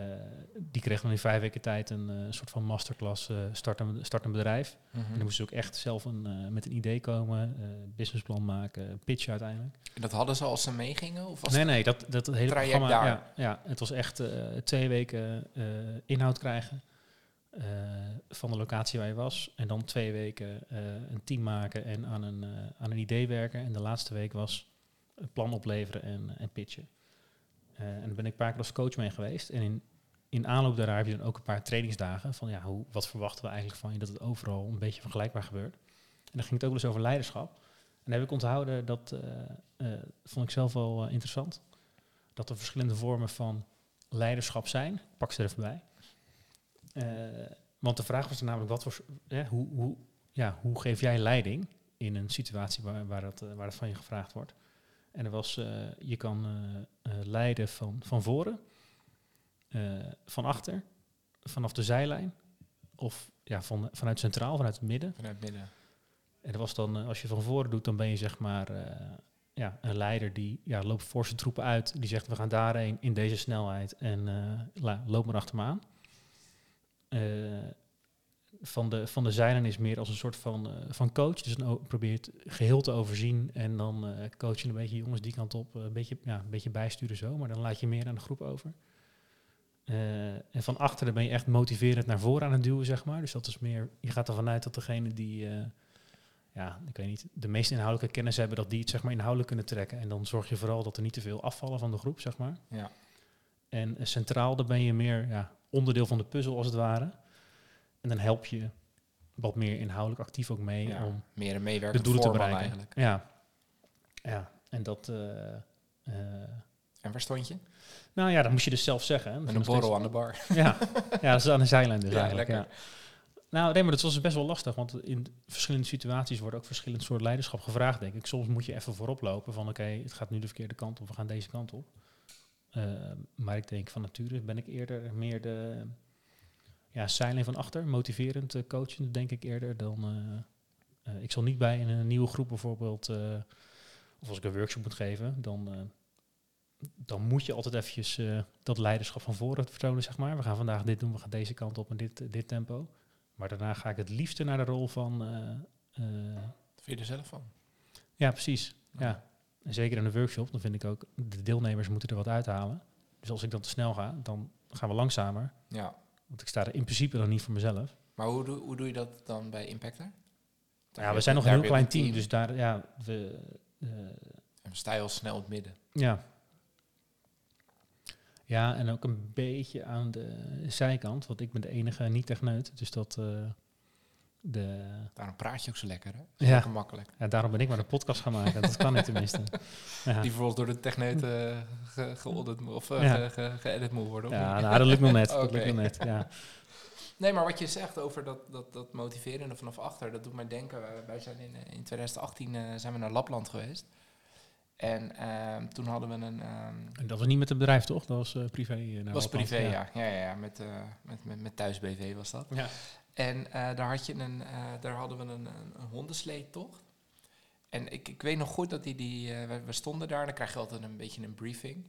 die kreeg dan in vijf weken tijd een uh, soort van masterclass uh, start, een, start een bedrijf. Mm -hmm. En dan moesten ze ook echt zelf een, met een idee komen, businessplan maken, pitchen uiteindelijk. En dat hadden ze als ze meegingen? Of was nee, nee, dat, dat hele programma... Daar. Ja, ja, het was echt twee weken inhoud krijgen van de locatie waar je was. En dan twee weken een team maken en aan een, aan een idee werken. En de laatste week was een plan opleveren en, en pitchen. Eh, en daar ben ik een paar keer als coach mee geweest. En in, in aanloop daarna heb je dan ook een paar trainingsdagen van ja, hoe, wat verwachten we eigenlijk van je dat het overal een beetje vergelijkbaar gebeurt. En dan ging het ook wel eens over leiderschap. En daar heb ik onthouden, dat eh, eh, vond ik zelf wel interessant, dat er verschillende vormen van leiderschap zijn. Ik pak ze er even bij. Want de vraag was er namelijk, wat voor, hoe, hoe, ja, hoe geef jij leiding in een situatie waar, waar, dat, waar dat van je gevraagd wordt? En er was, eh, je kan eh, eh, leiden van, van voren, van achter, vanaf de zijlijn of ja, van, vanuit centraal, vanuit het midden. Vanuit midden. En dat was dan, als je van voren doet, dan ben je zeg maar ja, een leider die ja, loopt voor zijn troepen uit. Die zegt, we gaan daarheen in deze snelheid en la- loop maar achter me aan. Van, de, van de zijlijn is meer als een soort van, eh, van coach. Dus dan o- probeer je het geheel te overzien en dan eh coach je een beetje jongens die kant op. eh, een, beetje, ja, een beetje bijsturen zo, maar dan laat je meer aan de groep over. En van achteren ben je echt motiverend naar voren aan het duwen, zeg maar. Dus dat is meer, je gaat ervan uit dat degene die, ja, ik weet niet, de meest inhoudelijke kennis hebben, dat die het zeg maar inhoudelijk kunnen trekken. En dan zorg je vooral dat er niet te veel afvallen van de groep, zeg maar. Ja. En centraal, dan ben je meer ja, onderdeel van de puzzel als het ware. En dan help je wat meer inhoudelijk actief ook mee Ja, om Meer een de doelen te bereiken. eigenlijk. Ja. ja, en dat... eh, eh, En waar stond je? nou ja, dat moest je dus zelf zeggen. hè. Met een borrel aan de bar. ja, ja, dat is aan de zijlijn dus Ja, eigenlijk. lekker. Ja. Nou, nee, maar dat was best wel lastig, want in verschillende situaties wordt ook verschillend soort leiderschap gevraagd, denk ik. Soms moet je even voorop lopen van, oké, het gaat nu de verkeerde kant op, we gaan deze kant op. Eh, maar ik denk van nature ben ik eerder meer de ja, zijlijn van achter, motiverend, uh, coachend, denk ik eerder dan... Uh, uh, ik zal niet bij in een nieuwe groep bijvoorbeeld, of als ik een workshop moet geven, dan eh, dan moet je altijd eventjes dat leiderschap van voren vertonen, zeg maar. We gaan vandaag dit doen, we gaan deze kant op en dit, dit tempo. Maar daarna ga ik het liefste naar de rol van... Vind je er zelf van? Ja, precies. Ja. ja. En zeker in een workshop, dan vind ik ook, de deelnemers moeten er wat uithalen. Dus als ik dan te snel ga, dan gaan we langzamer. Ja. Want ik sta er in principe dan niet voor mezelf. Maar hoe doe, hoe doe je dat dan bij Impactor? Ja, we zijn nog een heel klein team, team, dus daar, ja, we... Uh, en sta je al snel het midden. Ja, ja, en ook een beetje aan de zijkant, want ik ben de enige niet-techneut. Dus dat uh, de... Daarom praat je ook zo lekker, hè? Ja. Lekker makkelijk. Ja, daarom ben ik maar een podcast gaan maken. dat kan ik tenminste. Ja. Die vervolgens door de techneut uh, ge of uh, ja. ge ge geëdit moet worden. Ja, nou, dat lukt nog net. okay. Dat lukt nog net, ja. Nee, maar wat je zegt over dat, dat, dat motiverende vanaf achter, dat doet mij denken. Wij zijn in, eh, in 2018 uh, zijn we naar Lapland geweest. En uh, toen hadden we een. Um, en dat was niet met een bedrijf, toch? Dat was uh, privé. Dat was privé, ja. Ja, ja, ja, ja met, uh, met, met, met thuis BV was dat. Ja. En uh, daar, had je een, daar hadden we een, een, een hondensleetocht. En ik, ik weet nog goed dat die, die we, we, stonden daar. Dan krijg je altijd een beetje een briefing.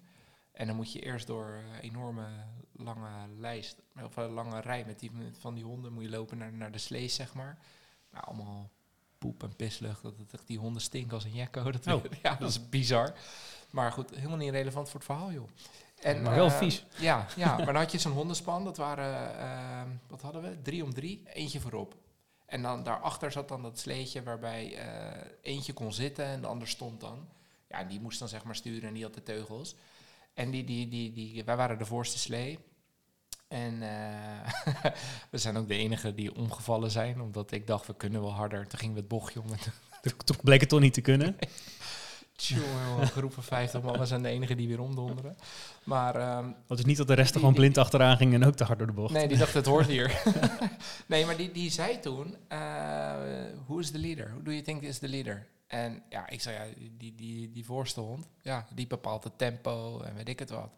En dan moet je eerst door een enorme lange lijst, of een lange rij met die, van die honden, moet je lopen naar, naar de slee, zeg maar. Nou, allemaal poep en pislucht. Dat, dat, die honden stinken als een jekko. Dat, oh. Ja, dat is bizar. Maar goed, helemaal niet relevant voor het verhaal, joh. En, maar wel uh, vies. Ja, ja, maar dan had je zo'n hondenspan. Dat waren, uh, wat hadden we? Drie om drie, eentje voorop. En dan daarachter zat dan dat sleetje waarbij uh, eentje kon zitten en de ander stond dan. Ja, en die moest dan zeg maar sturen en die had de teugels. En die, die, die, die, wij waren de voorste slee. En uh, we zijn ook de enige die omgevallen zijn, omdat ik dacht, we kunnen wel harder. Toen gingen we het bochtje om. Toen bleek het toch niet te kunnen. Tjonge, een groep van 50 man, we zijn de enige die weer omdonderen. Maar... Um, dat is niet dat de rest er gewoon blind achteraan ging en ook te hard door de bocht. Nee, die dacht, het hoort hier. nee, maar die, die zei toen, hoe uh, is de leader? Who do you think is the leader? En ja, ik zei, ja, die, die, die voorste hond, ja, die bepaalt het tempo en weet ik het wat.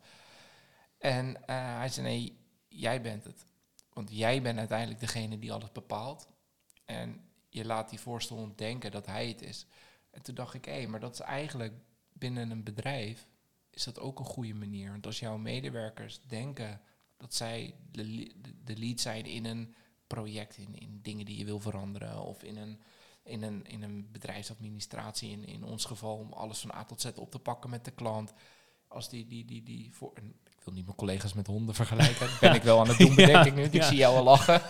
En uh, hij zei, nee, jij bent het. Want jij bent uiteindelijk degene die alles bepaalt. En je laat die voorste hond denken dat hij het is. En toen dacht ik, hé, maar dat is eigenlijk binnen een bedrijf, is dat ook een goede manier. Want als jouw medewerkers denken dat zij de, lead zijn in een project, in, in dingen die je wil veranderen, of in een, in een, in een bedrijfsadministratie, in, in ons geval om alles van A tot Z op te pakken met de klant. Als die, die, die, die voor, en ik wil niet mijn collega's met honden vergelijken, dat ben ik wel aan het doen, bedenk ja, ik nu. Ik ja. zie jou al lachen.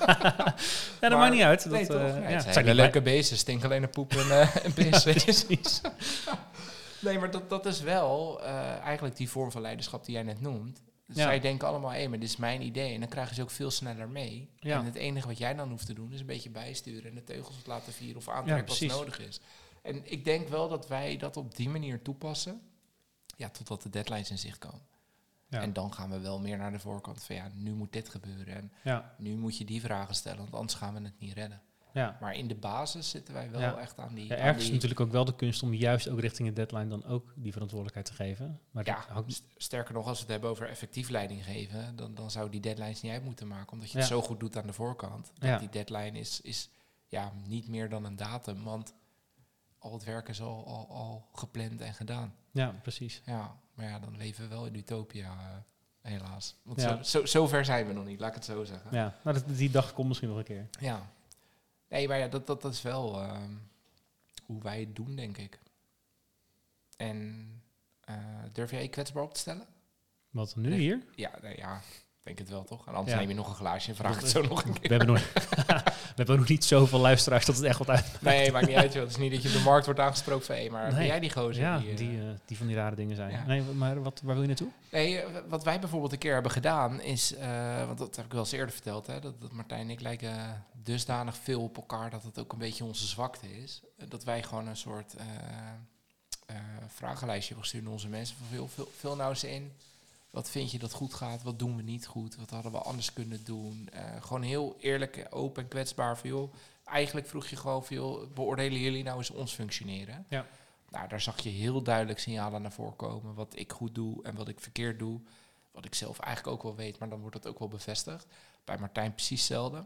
ja, dat maakt niet uit. Dat, nee, toch? ja, het zijn hele leuke beesten, stink alleen een poep en, uh, en pis. Precies. Nee, maar dat, dat is wel eh, eigenlijk die vorm van leiderschap die jij net noemt. Ja. Zij denken allemaal, hé, maar dit is mijn idee. En dan krijgen ze ook veel sneller mee. Ja. En het enige wat jij dan hoeft te doen, is een beetje bijsturen en de teugels wat laten vieren of aantrekken als precies. nodig is. En ik denk wel dat wij dat op die manier toepassen, ja, totdat de deadlines in zicht komen. Ja. En dan gaan we wel meer naar de voorkant van, ja, nu moet dit gebeuren. En Ja, nu moet je die vragen stellen, want anders gaan we het niet redden. ja. Maar in de basis zitten wij wel Ja. echt aan die... Ja, ergens is natuurlijk ook wel de kunst om juist ook richting de deadline dan ook die verantwoordelijkheid te geven. Maar Ja, sterker nog, als we het hebben over effectief leiding geven, dan, dan zou die deadlines niet uit moeten maken, omdat je het zo goed doet aan de voorkant. Dat. Die deadline is, is ja, niet meer dan een datum, want al het werk is al, al, al gepland en gedaan. ja, precies. Ja, maar ja, dan leven we wel in utopia, eh, helaas. Want Ja. zo, zo, zo ver zijn we nog niet, laat ik het zo zeggen. Ja, nou, dat, die dag komt misschien nog een keer. Ja. Nee, maar ja, dat, dat, dat is wel ehm, hoe wij het doen, denk ik. En eh, durf jij je kwetsbaar op te stellen? Wat nu Nee. hier? Ja, nee, ja, denk het wel toch? En anders Ja. neem je nog een glaasje en vraag Dat het zo nog een We keer. hebben, nog, we hebben nog niet zoveel luisteraars dat het echt wat uit. Nee, maakt niet uit. joh. Het is niet dat je op de markt wordt aangesproken van... hé, maar Nee. jij die gozer? Ja, die, die, eh, eh, die van die rare dingen zijn. Ja. Nee, maar wat, waar wil je naartoe? Nee, eh, wat wij bijvoorbeeld een keer hebben gedaan is... want dat heb ik wel eens eerder verteld... Hè, dat, dat Martijn en ik lijken dusdanig veel op elkaar... dat het ook een beetje onze zwakte is. Dat wij gewoon een soort vragenlijstje hebben gestuurd naar onze mensen. Van veel, veel, veel nou eens in... Wat vind je dat goed gaat? Wat doen we niet goed? Wat hadden we anders kunnen doen? Eh, gewoon heel eerlijk, open en kwetsbaar. Van, joh, eigenlijk vroeg je gewoon veel, beoordelen jullie nou eens ons functioneren? Ja. Nou, daar zag je heel duidelijk signalen naar voren komen. Wat ik goed doe en wat ik verkeerd doe. Wat ik zelf eigenlijk ook wel weet, maar dan wordt dat ook wel bevestigd. Bij Martijn precies hetzelfde.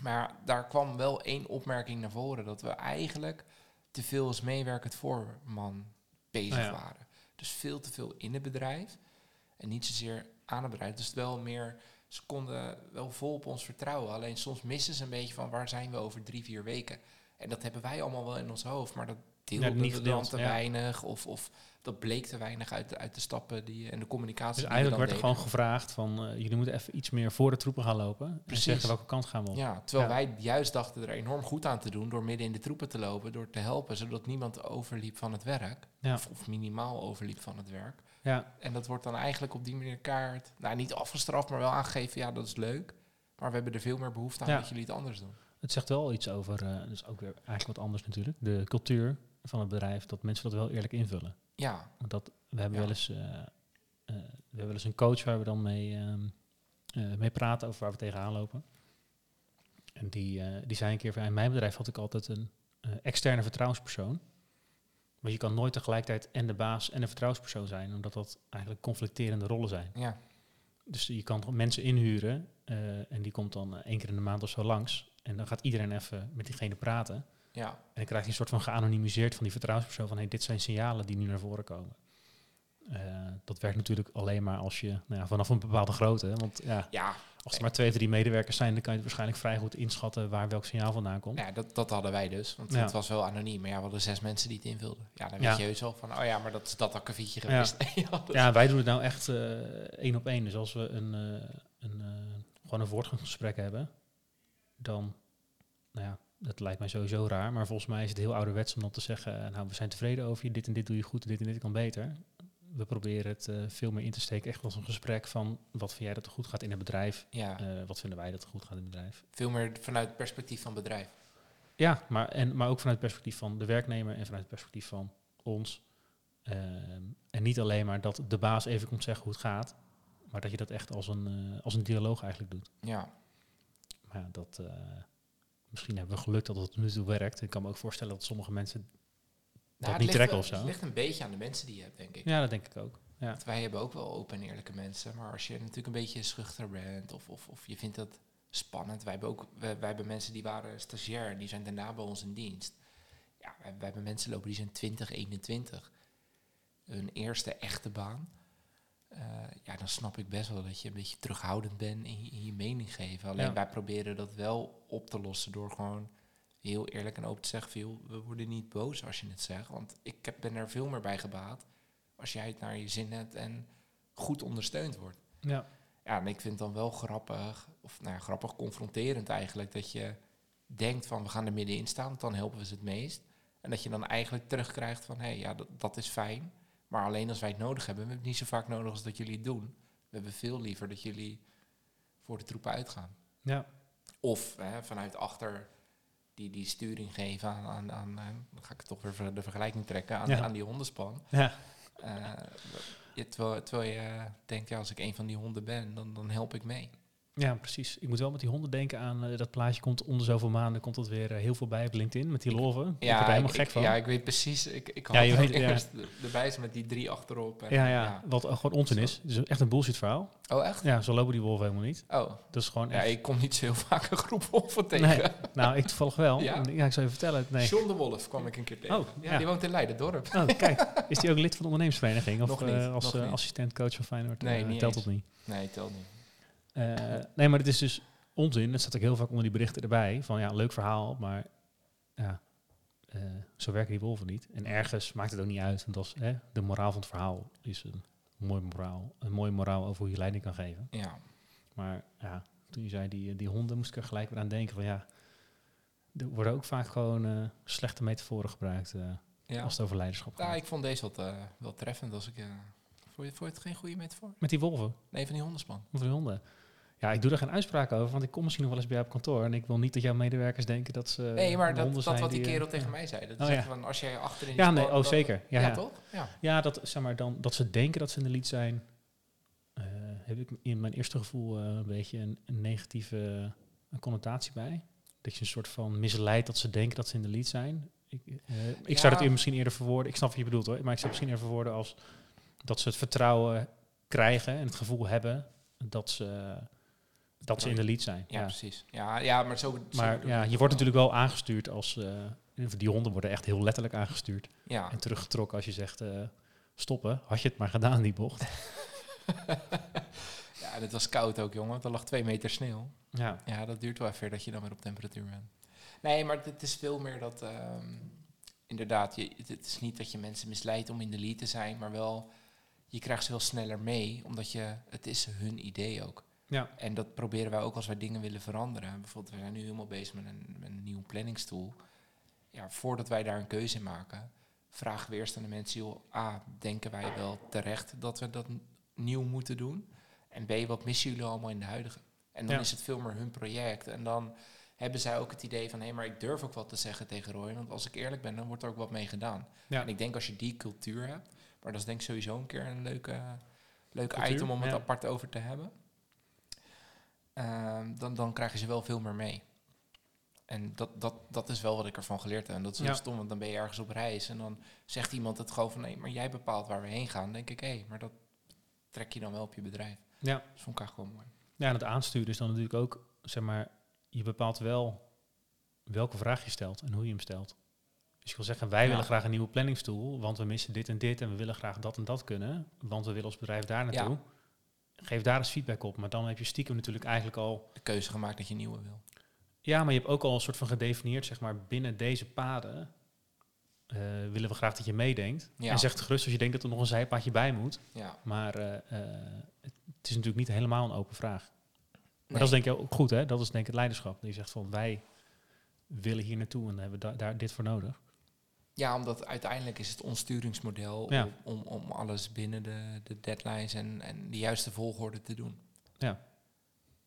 Maar daar kwam wel één opmerking naar voren. Dat we eigenlijk te veel als meewerkend voorman bezig ja. waren. Dus veel te veel in het bedrijf. En niet zozeer aan het bedrijf. Dus het wel meer, ze konden wel vol op ons vertrouwen. Alleen soms missen ze een beetje van waar zijn we over drie, vier weken. En dat hebben wij allemaal wel in ons hoofd. Maar dat Ja, deelde niet we dan te ja. weinig. Of, of dat bleek te weinig uit de, uit de stappen die, en de communicatie Dus eigenlijk werd er gewoon gevraagd van eh, jullie moeten even iets meer voor de troepen gaan lopen. En Precies. zeggen welke kant gaan we op. Ja, terwijl Ja. wij juist dachten er enorm goed aan te doen door midden in de troepen te lopen, door te helpen, zodat niemand overliep van het werk. Ja. Of, of minimaal overliep van het werk. Ja, En dat wordt dan eigenlijk op die manier kaart, nou niet afgestraft, maar wel aangegeven, ja dat is leuk. Maar we hebben er veel meer behoefte aan Ja. dat jullie het anders doen. het zegt wel iets over, eh dus ook weer eigenlijk wat anders natuurlijk, de cultuur van het bedrijf, dat mensen dat wel eerlijk invullen. Ja, Want dat, we hebben Ja. wel eens, eh, eh, we hebben wel eens een coach waar we dan mee, ehm, eh, mee praten over waar we tegenaan lopen. En die, die zei een keer van, in mijn bedrijf had ik altijd een externe vertrouwenspersoon. Maar je kan nooit tegelijkertijd en de baas en de vertrouwenspersoon zijn, omdat dat eigenlijk conflicterende rollen zijn. ja, Dus je kan mensen inhuren eh, en die komt dan eh, één keer in de maand of zo langs. En dan gaat iedereen even met diegene praten. ja, En dan krijg je een soort van geanonimiseerd van die vertrouwenspersoon van hey, dit zijn signalen die nu naar voren komen. Eh, dat werkt natuurlijk alleen maar als je nou ja, vanaf een bepaalde grootte. hè, Want ja, ja, als er maar twee of drie medewerkers zijn, dan kan je het waarschijnlijk vrij goed inschatten waar welk signaal vandaan komt. ja dat, dat hadden wij dus. Want Ja. het was wel anoniem, maar ja, we hadden zes mensen die het invulden. Ja, dan weet je heus wel van, oh ja, maar dat is dat akkefietje geweest. Ja, Ja, wij doen het nou echt eh, één op één. Dus als we een, eh, een, gewoon een voortgangsgesprek hebben, dan, nou ja, dat lijkt mij sowieso raar. Maar volgens mij is het heel ouderwets om dan te zeggen, nou, we zijn tevreden over je, dit en dit doe je goed, dit en dit kan beter. We proberen het eh, veel meer in te steken, echt als een gesprek van, wat vind jij dat er goed gaat in het bedrijf? ja, Eh, wat vinden wij dat er goed gaat in het bedrijf? veel meer vanuit het perspectief van het bedrijf. Ja, maar, en, maar ook vanuit het perspectief van de werknemer en vanuit het perspectief van ons. Ehm, en niet alleen maar dat de baas even komt zeggen hoe het gaat, maar dat je dat echt als een, eh, als een dialoog eigenlijk doet. Ja, Maar ja, dat, misschien hebben we geluk dat het nu toe werkt. Ik kan me ook voorstellen dat sommige mensen... Nou, het niet ligt trekken wel- of zo. Het ligt een beetje aan de mensen die je hebt, denk ik. Ja, dat denk ik ook. Ja, Want wij hebben ook wel open en eerlijke mensen. Maar als je natuurlijk een beetje schuchter bent of, of, of je vindt dat spannend. Wij hebben ook wij, wij hebben mensen die waren stagiair en die zijn daarna bij ons in dienst. Ja, wij, wij hebben mensen lopen die zijn 20, 21. Hun eerste echte baan. Eh, ja, dan snap ik best wel dat je een beetje terughoudend bent in je, in je mening geven. Alleen Ja. wij proberen dat wel op te lossen door gewoon heel eerlijk en open te zeggen. Veel, we worden niet boos als je het zegt. Want ik heb, ben er veel meer bij gebaat als jij het naar je zin hebt en goed ondersteund wordt. ja. Ja, en ik vind het dan wel grappig, of nou ja, grappig confronterend eigenlijk, dat je denkt van we gaan er middenin staan, want dan helpen we ze het meest. En dat je dan eigenlijk terugkrijgt van, hé, hey, ja, dat, dat is fijn. Maar alleen als wij het nodig hebben. We hebben het niet zo vaak nodig als dat jullie het doen. We hebben veel liever dat jullie voor de troepen uitgaan. Ja, Of hè, vanuit achter die, die sturing geven aan, aan, aan eh, dan ga ik toch weer de vergelijking trekken, aan, Ja. aan die hondenspan. ja. Je, terwijl, terwijl je denkt, ja, als ik een van die honden ben, dan, dan help ik mee. Ja, precies. Ik moet wel met die honden denken aan eh, dat plaatje. Komt onder zoveel maanden komt het weer eh, heel veel bij op LinkedIn met die lolven. ik word er helemaal ik, gek ik- van. Ja, ik weet precies. Ik, ik had Ja, je weet- ja. erbij met die drie achterop. En, ja, ja, wat gewoon onzin is. Het is echt een bullshit verhaal. Oh, echt? Ja, zo lopen die wolven helemaal niet. Oh, Dat is gewoon ja, echt... ik kom niet zo heel vaak een groep wolven tegen. Nee, nou, ik toevallig wel. Ja? ja ik zou je vertellen. Nee. John de Wolf kwam ik een keer tegen. Oh, ja, ja. die woont in Leiden-dorp. Oh, kijk. Is die ook lid van de ondernemersvereniging? Of Nog niet, eh, als nog eh, niet. assistent-coach van Feyenoord? Nee, niet telt dat niet. Nee, tel niet. Eh, nee, maar het is dus onzin. Dat staat ook heel vaak onder die berichten erbij. Van ja, leuk verhaal, maar ja, eh, zo werken die wolven niet. En ergens maakt het ook niet uit. Want als, hè, de moraal van het verhaal is een mooi moraal. Een mooie moraal over hoe je leiding kan geven. Ja. Maar ja, toen je zei die, die honden, moest ik er gelijk weer aan denken van ja, er worden ook vaak gewoon eh, slechte metaforen gebruikt eh, ja. als het over leiderschap gaat. Ja, ik vond deze wat, eh, wel treffend. Als ik, eh vond, je, vond je het geen goede metafoor? Met die wolven, Nee, van die hondenspan. over die honden. Ja, ik doe daar geen uitspraak over, want ik kom misschien nog wel eens bij jou op kantoor. En ik wil niet dat jouw medewerkers denken dat ze. nee, maar dat, dat zijn wat die eh, kerel tegen mij zei. Dat Oh, ja. van, als jij achterin Ja, nee, oh zeker. Ja, Ja, ja. toch? Ja. Ja, dat, zeg maar, dan, dat ze denken dat ze in de lead zijn, eh, heb ik in mijn eerste gevoel eh, een beetje een, een negatieve eh, connotatie bij. Dat je een soort van misleidt dat ze denken dat ze in de lead zijn. Ik, ik zou het misschien eerder verwoorden, ik snap wat je bedoelt hoor, maar ik zou het misschien eerder verwoorden als dat ze het vertrouwen krijgen en het gevoel hebben dat ze, dat ze in de lead zijn. Ja, Ja. precies. Ja, ja, maar zo... Maar ja, je wordt natuurlijk wel aangestuurd als... eh, die honden worden echt heel letterlijk aangestuurd. Ja. En teruggetrokken als je zegt eh, stoppen. Had je het maar gedaan, die bocht. ja, en het was koud ook, jongen. Er lag twee meter sneeuw. Ja, Ja, dat duurt wel even dat je dan weer op temperatuur bent. Nee, maar het is veel meer dat... ehm, inderdaad, je, het, het is niet dat je mensen misleidt om in de lead te zijn, maar wel... Je krijgt ze wel sneller mee, omdat je... Het is hun idee ook. Ja, En dat proberen wij ook als wij dingen willen veranderen. Bijvoorbeeld, we zijn nu helemaal bezig met een, met een nieuw planningstool. Ja, voordat wij daar een keuze in maken, vragen we eerst aan de mensen, joh, A, denken wij wel terecht dat we dat nieuw moeten doen? En B, wat missen jullie allemaal in de huidige? En dan Ja. is het veel meer hun project. En dan hebben zij ook het idee van, hé, maar ik durf ook wat te zeggen tegen Roy, want als ik eerlijk ben, dan wordt er ook wat mee gedaan. Ja. En ik denk als je die cultuur hebt, maar dat is denk ik sowieso een keer een leuke, leuk Cultuur, item om het ja. apart over te hebben. Ehm, dan, dan krijgen ze wel veel meer mee. En dat, dat, dat is wel wat ik ervan geleerd heb. En dat is heel Ja. stom, want dan ben je ergens op reis en dan zegt iemand het gewoon van nee, maar jij bepaalt waar we heen gaan. Dan denk ik, hé, maar dat trek je dan wel op je bedrijf. ja. Dat vond ik eigenlijk gewoon mooi. ja, en het aansturen is dan natuurlijk ook, zeg maar, je bepaalt wel welke vraag je stelt en hoe je hem stelt. Dus je wil zeggen, wij Ja. willen graag een nieuwe planningstool, want we missen dit en dit en we willen graag dat en dat kunnen, want we willen ons bedrijf daar naartoe. Geef daar eens feedback op, maar dan heb je stiekem natuurlijk eigenlijk al De keuze gemaakt dat je nieuwe wil. Ja, maar je hebt ook al een soort van gedefinieerd, zeg maar, binnen deze paden eh, willen we graag dat je meedenkt. Ja. En zeg gerust als je denkt dat er nog een zijpaadje bij moet. Ja. Maar eh, eh, het, is natuurlijk niet helemaal een open vraag. Maar Nee. dat is denk ik ook goed, hè? Dat is denk ik het leiderschap. Je zegt van wij willen hier naartoe en hebben da- daar dit voor nodig. Ja, omdat uiteindelijk is het ons sturingsmodel Ja. om, om, om alles binnen de, de deadlines en, en de juiste volgorde te doen. Ja.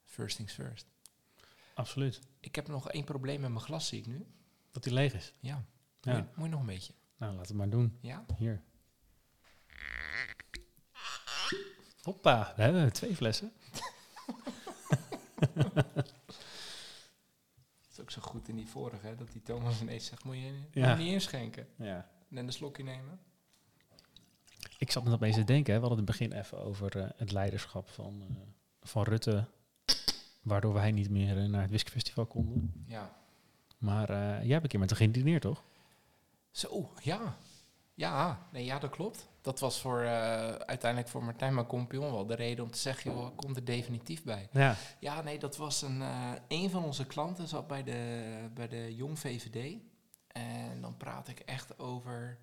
First things first. Absoluut. Ik heb nog één probleem met mijn glas, zie ik nu. Dat die leeg is. Ja. Ja. Moet, je, moet je nog een beetje? Nou, laten we maar doen. Ja? Hier. Hoppa, we hebben twee flessen. Ook zo goed in die vorige, hè, dat die Thomas ineens zegt, moet je, moet Ja. niet inschenken. Ja. En een slokje nemen. Ik zat net opeens te denken, hè, we hadden het in het begin even over eh, het leiderschap van, eh, van Rutte, waardoor wij niet meer eh, naar het Whiskyfestival konden. Ja. Maar eh, jij hebt een keer met hem gedineerd, toch? Zo, ja. Ja, nee, ja, dat klopt. Dat was voor, eh, uiteindelijk voor Martijn, mijn kompion, wel de reden om te zeggen, joh, kom er definitief bij. Ja. Ja, nee, dat was een, eh, een van onze klanten zat bij de, bij de Jong VVD. En dan praat ik echt over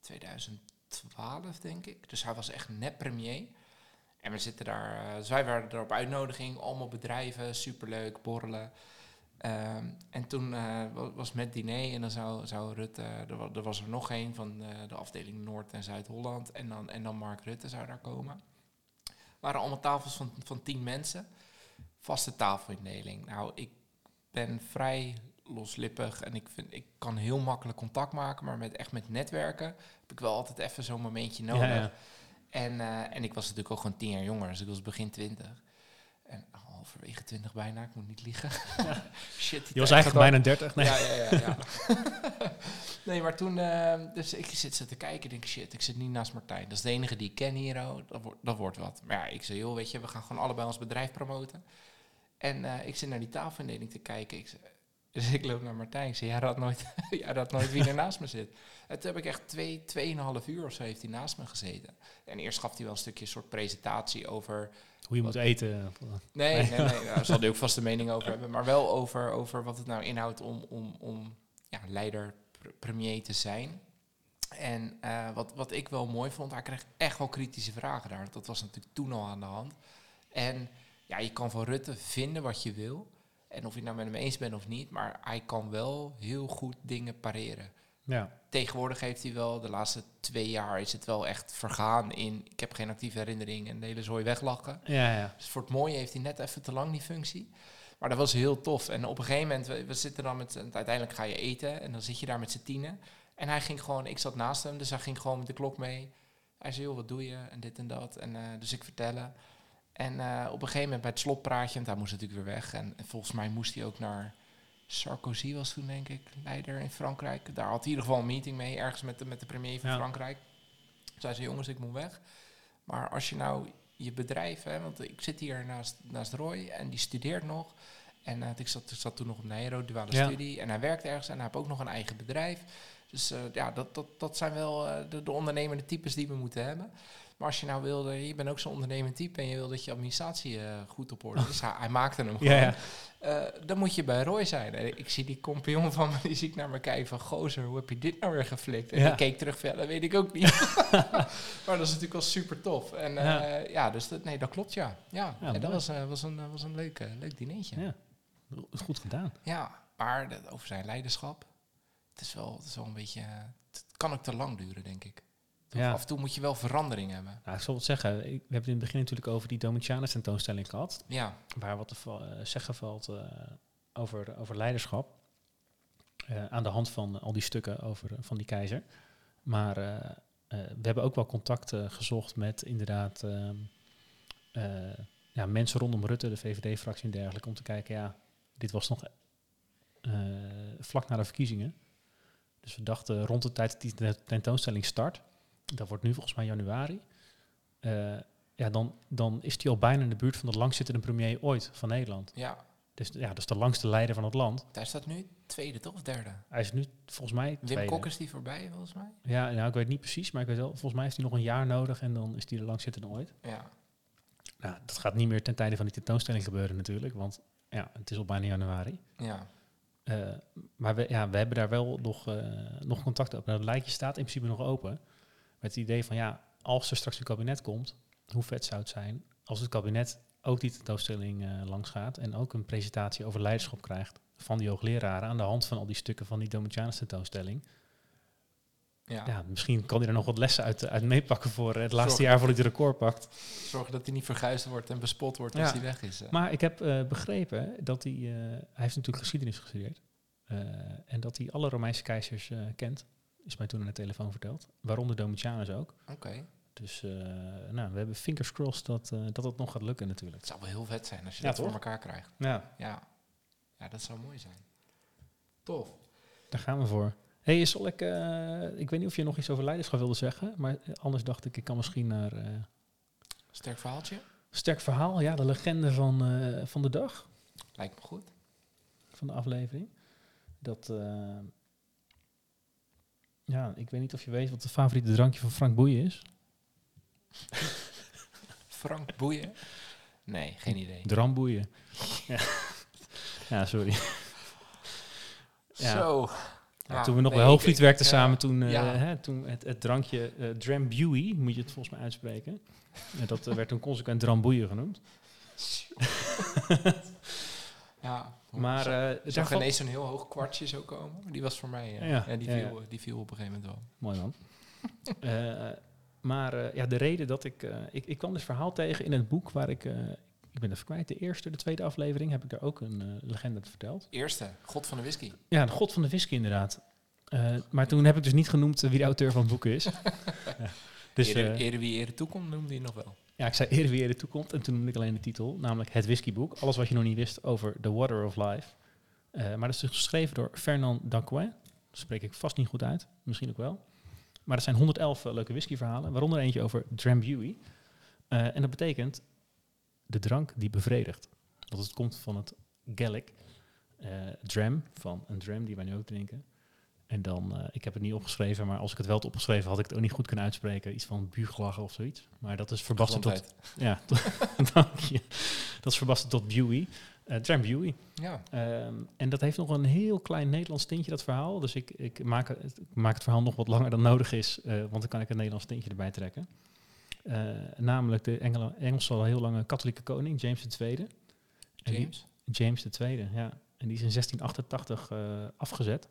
2012, denk ik. Dus hij was echt net premier. En we zitten daar, eh, dus wij waren er op uitnodiging, allemaal bedrijven, superleuk, borrelen. Ehm, en toen wa- was met diner en dan zou, zou Rutte, er, wa- er was er nog een van eh, de afdeling Noord- en Zuid-Holland en dan, en dan Mark Rutte zou daar komen. waren allemaal tafels van, van tien mensen, vaste tafelindeling. Nou, ik ben vrij loslippig en ik, vind, ik kan heel makkelijk contact maken, maar met, echt met netwerken heb ik wel altijd even zo'n momentje nodig. Ja, ja. En, eh, en ik was natuurlijk ook gewoon tien jaar jonger, dus ik was begin twintig. Halverwege twintig bijna, ik moet niet liegen. Shit. die Je was eigenlijk bijna 30. Nee. ja, ja, ja. ja. nee, maar toen, eh, dus ik zit ze te kijken, denk shit, ik zit niet naast Martijn. Dat is de enige die ik ken hier, oh, dat, wordt, dat wordt wat. Maar ja, ik zei, joh, weet je, we gaan gewoon allebei ons bedrijf promoten. En eh, ik zit naar die tafelindeling te kijken. Ik zei, dus ik loop naar Martijn. Ik zei, jij raadt nooit, jij raadt nooit wie er naast me zit. En toen heb ik echt twee, tweeënhalf uur of zo heeft hij naast me gezeten. En eerst gaf hij wel een stukje soort presentatie over Hoe je moet eten. Nee, Nee. nee, nee. Daar zal hij ook vast een mening over hebben. Maar wel over, over wat het nou inhoudt om, om, om ja, leider, pr- premier te zijn. En eh, wat, wat ik wel mooi vond, hij kreeg echt wel kritische vragen daar. Dat was natuurlijk toen al aan de hand. En ja, je kan van Rutte vinden wat je wil. En of je het nou met hem eens bent of niet. Maar hij kan wel heel goed dingen pareren Ja. Tegenwoordig heeft hij wel, de laatste twee jaar is het wel echt vergaan in, ik heb geen actieve herinnering en de hele zooi weglachen. Ja, ja. Dus voor het mooie heeft hij net even te lang die functie. Maar dat was heel tof. En op een gegeven moment, we, we zitten dan met, uiteindelijk ga je eten en dan zit je daar met z'n tienen. En hij ging gewoon, ik zat naast hem, dus hij ging gewoon met de klok mee. Hij zei, joh, wat doe je? En dit en dat. En eh, dus ik vertellen. En eh, op een gegeven moment bij het slotpraatje, want hij moest natuurlijk weer weg. En, en volgens mij moest hij ook naar Sarkozy was toen, denk ik, leider in Frankrijk. Daar had hij in ieder geval een meeting mee, ergens met de, met de premier van Ja. Frankrijk. Toen zei ze, jongens, ik moet weg. Maar als je nou je bedrijf, hè, want ik zit hier naast, naast Roy en die studeert nog. En eh, ik, zat, ik zat toen nog op Nero, duale Ja. studie. En hij werkt ergens en hij heeft ook nog een eigen bedrijf. Dus eh, ja, dat, dat, dat zijn wel eh, de, de ondernemende types die we moeten hebben. Maar als je nou wilde, je bent ook zo'n ondernemend type en je wil dat je administratie eh, goed op orde is. hij, hij maakte hem gewoon. Ja, ja. Eh, dan moet je bij Roy zijn. En ik zie die compagnon van me, die zie ik naar me kijken van... Gozer, hoe heb je dit nou weer geflikt? En Ja. ik keek terug ja, dat weet ik ook niet. maar dat is natuurlijk wel super tof. En Ja. ja, ja dus dat, nee, dat klopt, ja. Ja, Ja, en dat was, eh, was een, eh, was een leuk, eh, leuk dinertje. Ja, Ja. Goed gedaan. maar dat, over zijn leiderschap... Het is wel, het is wel een beetje... eh, Het kan ook te lang duren, denk ik. Ja. Af en toe moet je wel verandering hebben. Nou, ik zal wat zeggen. We hebben het in het begin natuurlijk over die Domitianus tentoonstelling gehad. Ja, Waar wat te eh, zeggen valt eh, over, over leiderschap. Eh, aan de hand van al die stukken over, van die keizer. Maar we hebben ook wel contact gezocht met inderdaad ja, mensen rondom Rutte, de VVD-fractie en dergelijke. Om te kijken, ja, dit was nog vlak na de verkiezingen. Dus we dachten rond de tijd dat die te- tentoonstelling start, dat wordt nu volgens mij januari. eh, ja, dan, dan is hij al bijna in de buurt van de langzittende premier ooit van Nederland. ja. Dus ja, dat is de langste leider van het land. Daar staat nu tweede toch of derde? Hij is nu volgens mij Wim tweede. Kok is die voorbij, volgens mij. Ja, nou, ik weet niet precies, maar ik weet wel, volgens mij heeft hij nog een jaar nodig en dan is hij de langzittende ooit. Ja, Nou, dat gaat niet meer ten tijde van die tentoonstelling gebeuren natuurlijk, want ja, het is al bijna januari. ja. Eh, maar we, ja, we hebben daar wel nog, eh, nog contact over. Nou, Dat lijntje staat in principe nog open. Met het idee van ja, als er straks een kabinet komt, hoe vet zou het zijn als het kabinet ook die tentoonstelling eh, langs gaat en ook een presentatie over leiderschap krijgt van die hoogleraren aan de hand van al die stukken van die Domitianus tentoonstelling. ja. Ja, misschien kan hij er nog wat lessen uit, uit meepakken voor het laatste Zorg- jaar voordat hij de record pakt. Zorgen dat hij niet verguisd wordt en bespot wordt Ja. als hij weg is. eh. Maar ik heb eh, begrepen dat hij, eh, hij heeft natuurlijk geschiedenis gestudeerd. eh, en dat hij alle Romeinse keizers eh, kent. Is mij toen aan de telefoon verteld. Waaronder Domitianus ook. Oké. Dus eh, nou, we hebben fingers crossed dat, eh, dat het nog gaat lukken natuurlijk. Het zou wel heel vet zijn als je Ja, dat toch? voor elkaar krijgt. Ja, Ja. ja, dat zou mooi zijn. Tof. daar gaan we voor. hey, zal ik... eh, ik weet niet of je nog iets over leiderschap wilde zeggen. Maar anders dacht ik, ik kan misschien naar... Sterk verhaaltje. sterk verhaal, ja, de legende van, van de dag. Lijkt me goed. van de aflevering. Dat, ja, ik weet niet of je weet wat de favoriete drankje van Frank Boeien is. Frank Boeien. Nee, geen idee. Dramboeien. ja. ja, sorry. Ja. Zo. Ja, Ja, toen we nog nee, bij Hoofdvliet ik- werkten samen, toen, eh, ja. hè, toen het, het drankje eh Drambuie, moet je het volgens mij uitspreken. En dat eh, werd toen consequent Dramboeien genoemd. Ja, Maar Zo- eh, Er daar zag ineens zo'n heel hoog kwartje zo komen. Maar Die was voor mij. eh, Ja, ja, die, viel, die viel op een gegeven moment wel. Mooi man. Eh, maar eh, ja, de reden dat ik, ik... Ik kwam dus verhaal tegen in het boek waar ik... ik ben even kwijt. De eerste, de tweede aflevering heb ik daar ook een legende verteld. Eerste, God van de Whisky. Ja, de god van de whisky inderdaad. Maar toen heb ik dus niet genoemd wie de auteur van het boek is. Dus Ere, eh, ere wie ere toekomt, noemde je nog wel. Ja, ik zei eerder wie er toekomt. En toen noemde ik alleen de titel, namelijk Het Whiskyboek. Alles wat je nog niet wist over The Water of Life. Eh, maar dat is dus geschreven door Fernand Dancoin. Dat spreek ik vast niet goed uit. Misschien ook wel. Maar er zijn 111 eh, leuke whiskyverhalen. Waaronder eentje over Drambuie. Eh en dat betekent de drank die bevredigt. Dat het komt van het Gaelic. dram, van een dram die wij nu ook drinken. En dan, eh, ik heb het niet opgeschreven, maar als ik het wel had opgeschreven, had ik het ook niet goed kunnen uitspreken. Iets van buurglachen of zoiets. Maar dat is verbasterd tot, ja, tot- dank je. Dat is verbasterd tot Buey. Uh, Dram Buey. Ja, Ehm, en dat heeft nog een heel klein Nederlands tintje, dat verhaal. Dus ik, ik, maak, het, ik maak het verhaal nog wat langer dan nodig is, eh, want dan kan ik een Nederlands tintje erbij trekken. Eh, namelijk de Engela- Engelse al heel lange katholieke koning, James II. En die- James. James II, ja. En die is in 1688 eh, afgezet.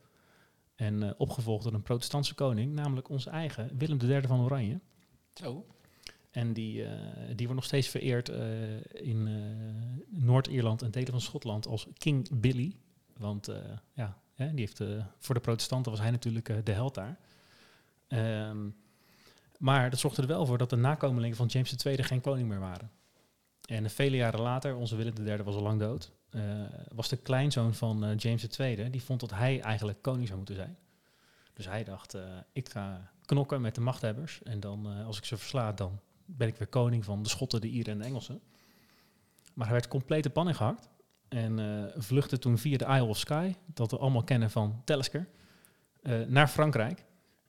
En eh, opgevolgd door een protestantse koning, namelijk onze eigen Willem III van Oranje. Zo. En die, eh, die wordt nog steeds vereerd eh, in Noord-Ierland en delen van Schotland als King Billy. Want ja, hè, die heeft, voor de protestanten was hij natuurlijk de held daar. Ehm, maar dat zorgde er wel voor dat de nakomelingen van James II geen koning meer waren. En vele jaren later, onze Willem III was al lang dood, eh, was de kleinzoon van eh, James II, die vond dat hij eigenlijk koning zou moeten zijn. Dus hij dacht, eh, ik ga knokken met de machthebbers en dan, als ik ze versla, dan ben ik weer koning van de Schotten, de Ieren en de Engelsen. Maar hij werd compleet de pan ingehakt en vluchtte toen via de Isle of Skye, dat we allemaal kennen van Talisker, naar Frankrijk.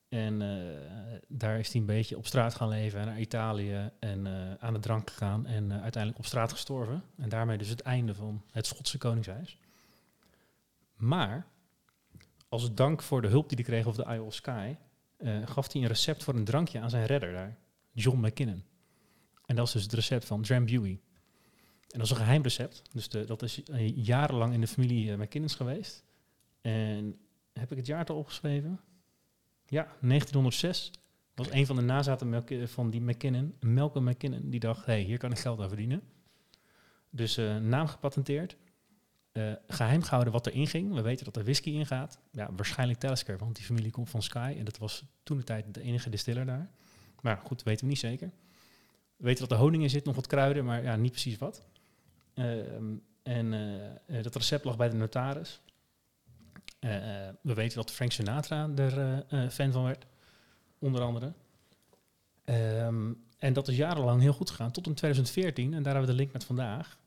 En eh, daar is hij een beetje op straat gaan leven, naar Italië en eh, aan de drank gegaan en eh, uiteindelijk op straat gestorven. En daarmee dus het einde van het Schotse koningshuis. Maar als dank voor de hulp die hij kreeg op de Isle of Skye, gaf hij een recept voor een drankje aan zijn redder daar, John McKinnon. En dat is dus het recept van Drambuie. En dat is een geheim recept. Dus de, dat is jarenlang in de familie McKinnons geweest. En heb ik het jaartal opgeschreven? Ja, 1906. Dat was een van de nazaten Mc- van die McKinnon, Malcolm McKinnon, die dacht, hé, hey, hier kan ik geld aan verdienen. Dus eh, naam gepatenteerd. Eh, geheim gehouden wat erin ging. We weten dat er whisky in gaat. Ja, waarschijnlijk Talisker, want die familie komt van Sky. En dat was toen de tijd de enige distiller daar. Maar goed, weten we niet zeker. We weten dat er honing in zit, nog wat kruiden, maar ja, niet precies wat. Ehm, en eh, eh, dat recept lag bij de notaris. Eh, eh, we weten dat Frank Sinatra er eh, fan van werd, onder andere. Ehm, en dat is jarenlang heel goed gegaan, tot in 2014, en daar hebben we de link met vandaag,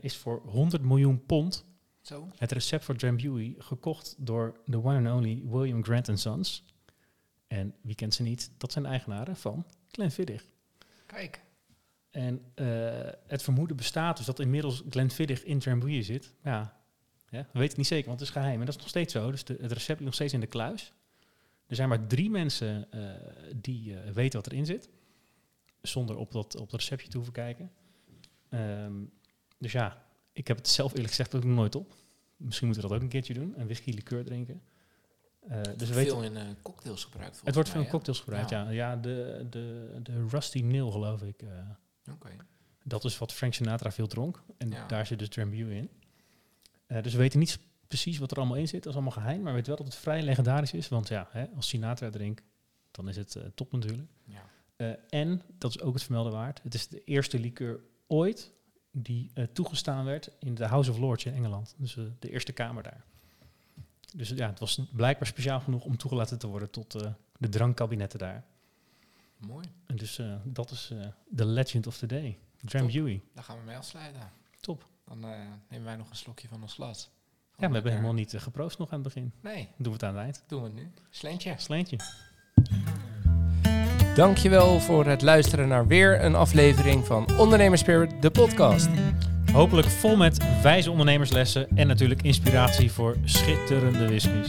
is voor 100 miljoen pond Zo. het recept voor Drambuie gekocht door de one and only William Grant Sons. En wie kent ze niet? Dat zijn de eigenaren van Glenfiddich. Kijk. En het vermoeden bestaat dus dat inmiddels Glenfiddich in Drambuie zit. Ja, ja, we weten het niet zeker, want het is geheim. En dat is nog steeds zo. Dus de, het recept ligt nog steeds in de kluis. Er zijn maar drie mensen eh, die eh, weten wat erin zit. Zonder op dat, op dat receptje te hoeven kijken. Ehm, dus ja, ik heb het zelf eerlijk gezegd ook nog nooit op. Misschien moeten we dat ook een keertje doen. Een whisky liqueur drinken. Eh, dus we weten, veel in cocktails gebruikt. het wordt veel in cocktails gebruikt, ja. Ja. Ja, de, de, de Rusty Nail geloof ik. Oké. dat is wat Frank Sinatra veel dronk. En Ja. daar zit dus Drambuie in. Eh, dus we weten niet precies wat er allemaal in zit. Dat is allemaal geheim. Maar we weten wel dat het vrij legendarisch is. Want ja, hè, als Sinatra drinkt, dan is het eh, top natuurlijk. Ja. Eh, en, dat is ook het vermelden waard, het is de eerste liqueur ooit die toegestaan werd in de House of Lords in Engeland. Dus de eerste kamer daar. Dus ja, het was blijkbaar speciaal genoeg om toegelaten te worden tot de drankkabinetten daar. Mooi. En dus dat is de legend of the day. Drambuie. Daar gaan we mee afsluiten. Top. Dan eh, nemen wij nog een slokje van ons glas. Ja, we hebben helemaal niet uh, geproost nog aan het begin. Nee, Doen we het aan het eind. doen we het nu. Sleentje. Sleentje. Dankjewel voor het luisteren naar weer een aflevering van Ondernemers Spirit, de podcast. Hopelijk vol met wijze ondernemerslessen en natuurlijk inspiratie voor schitterende whiskies.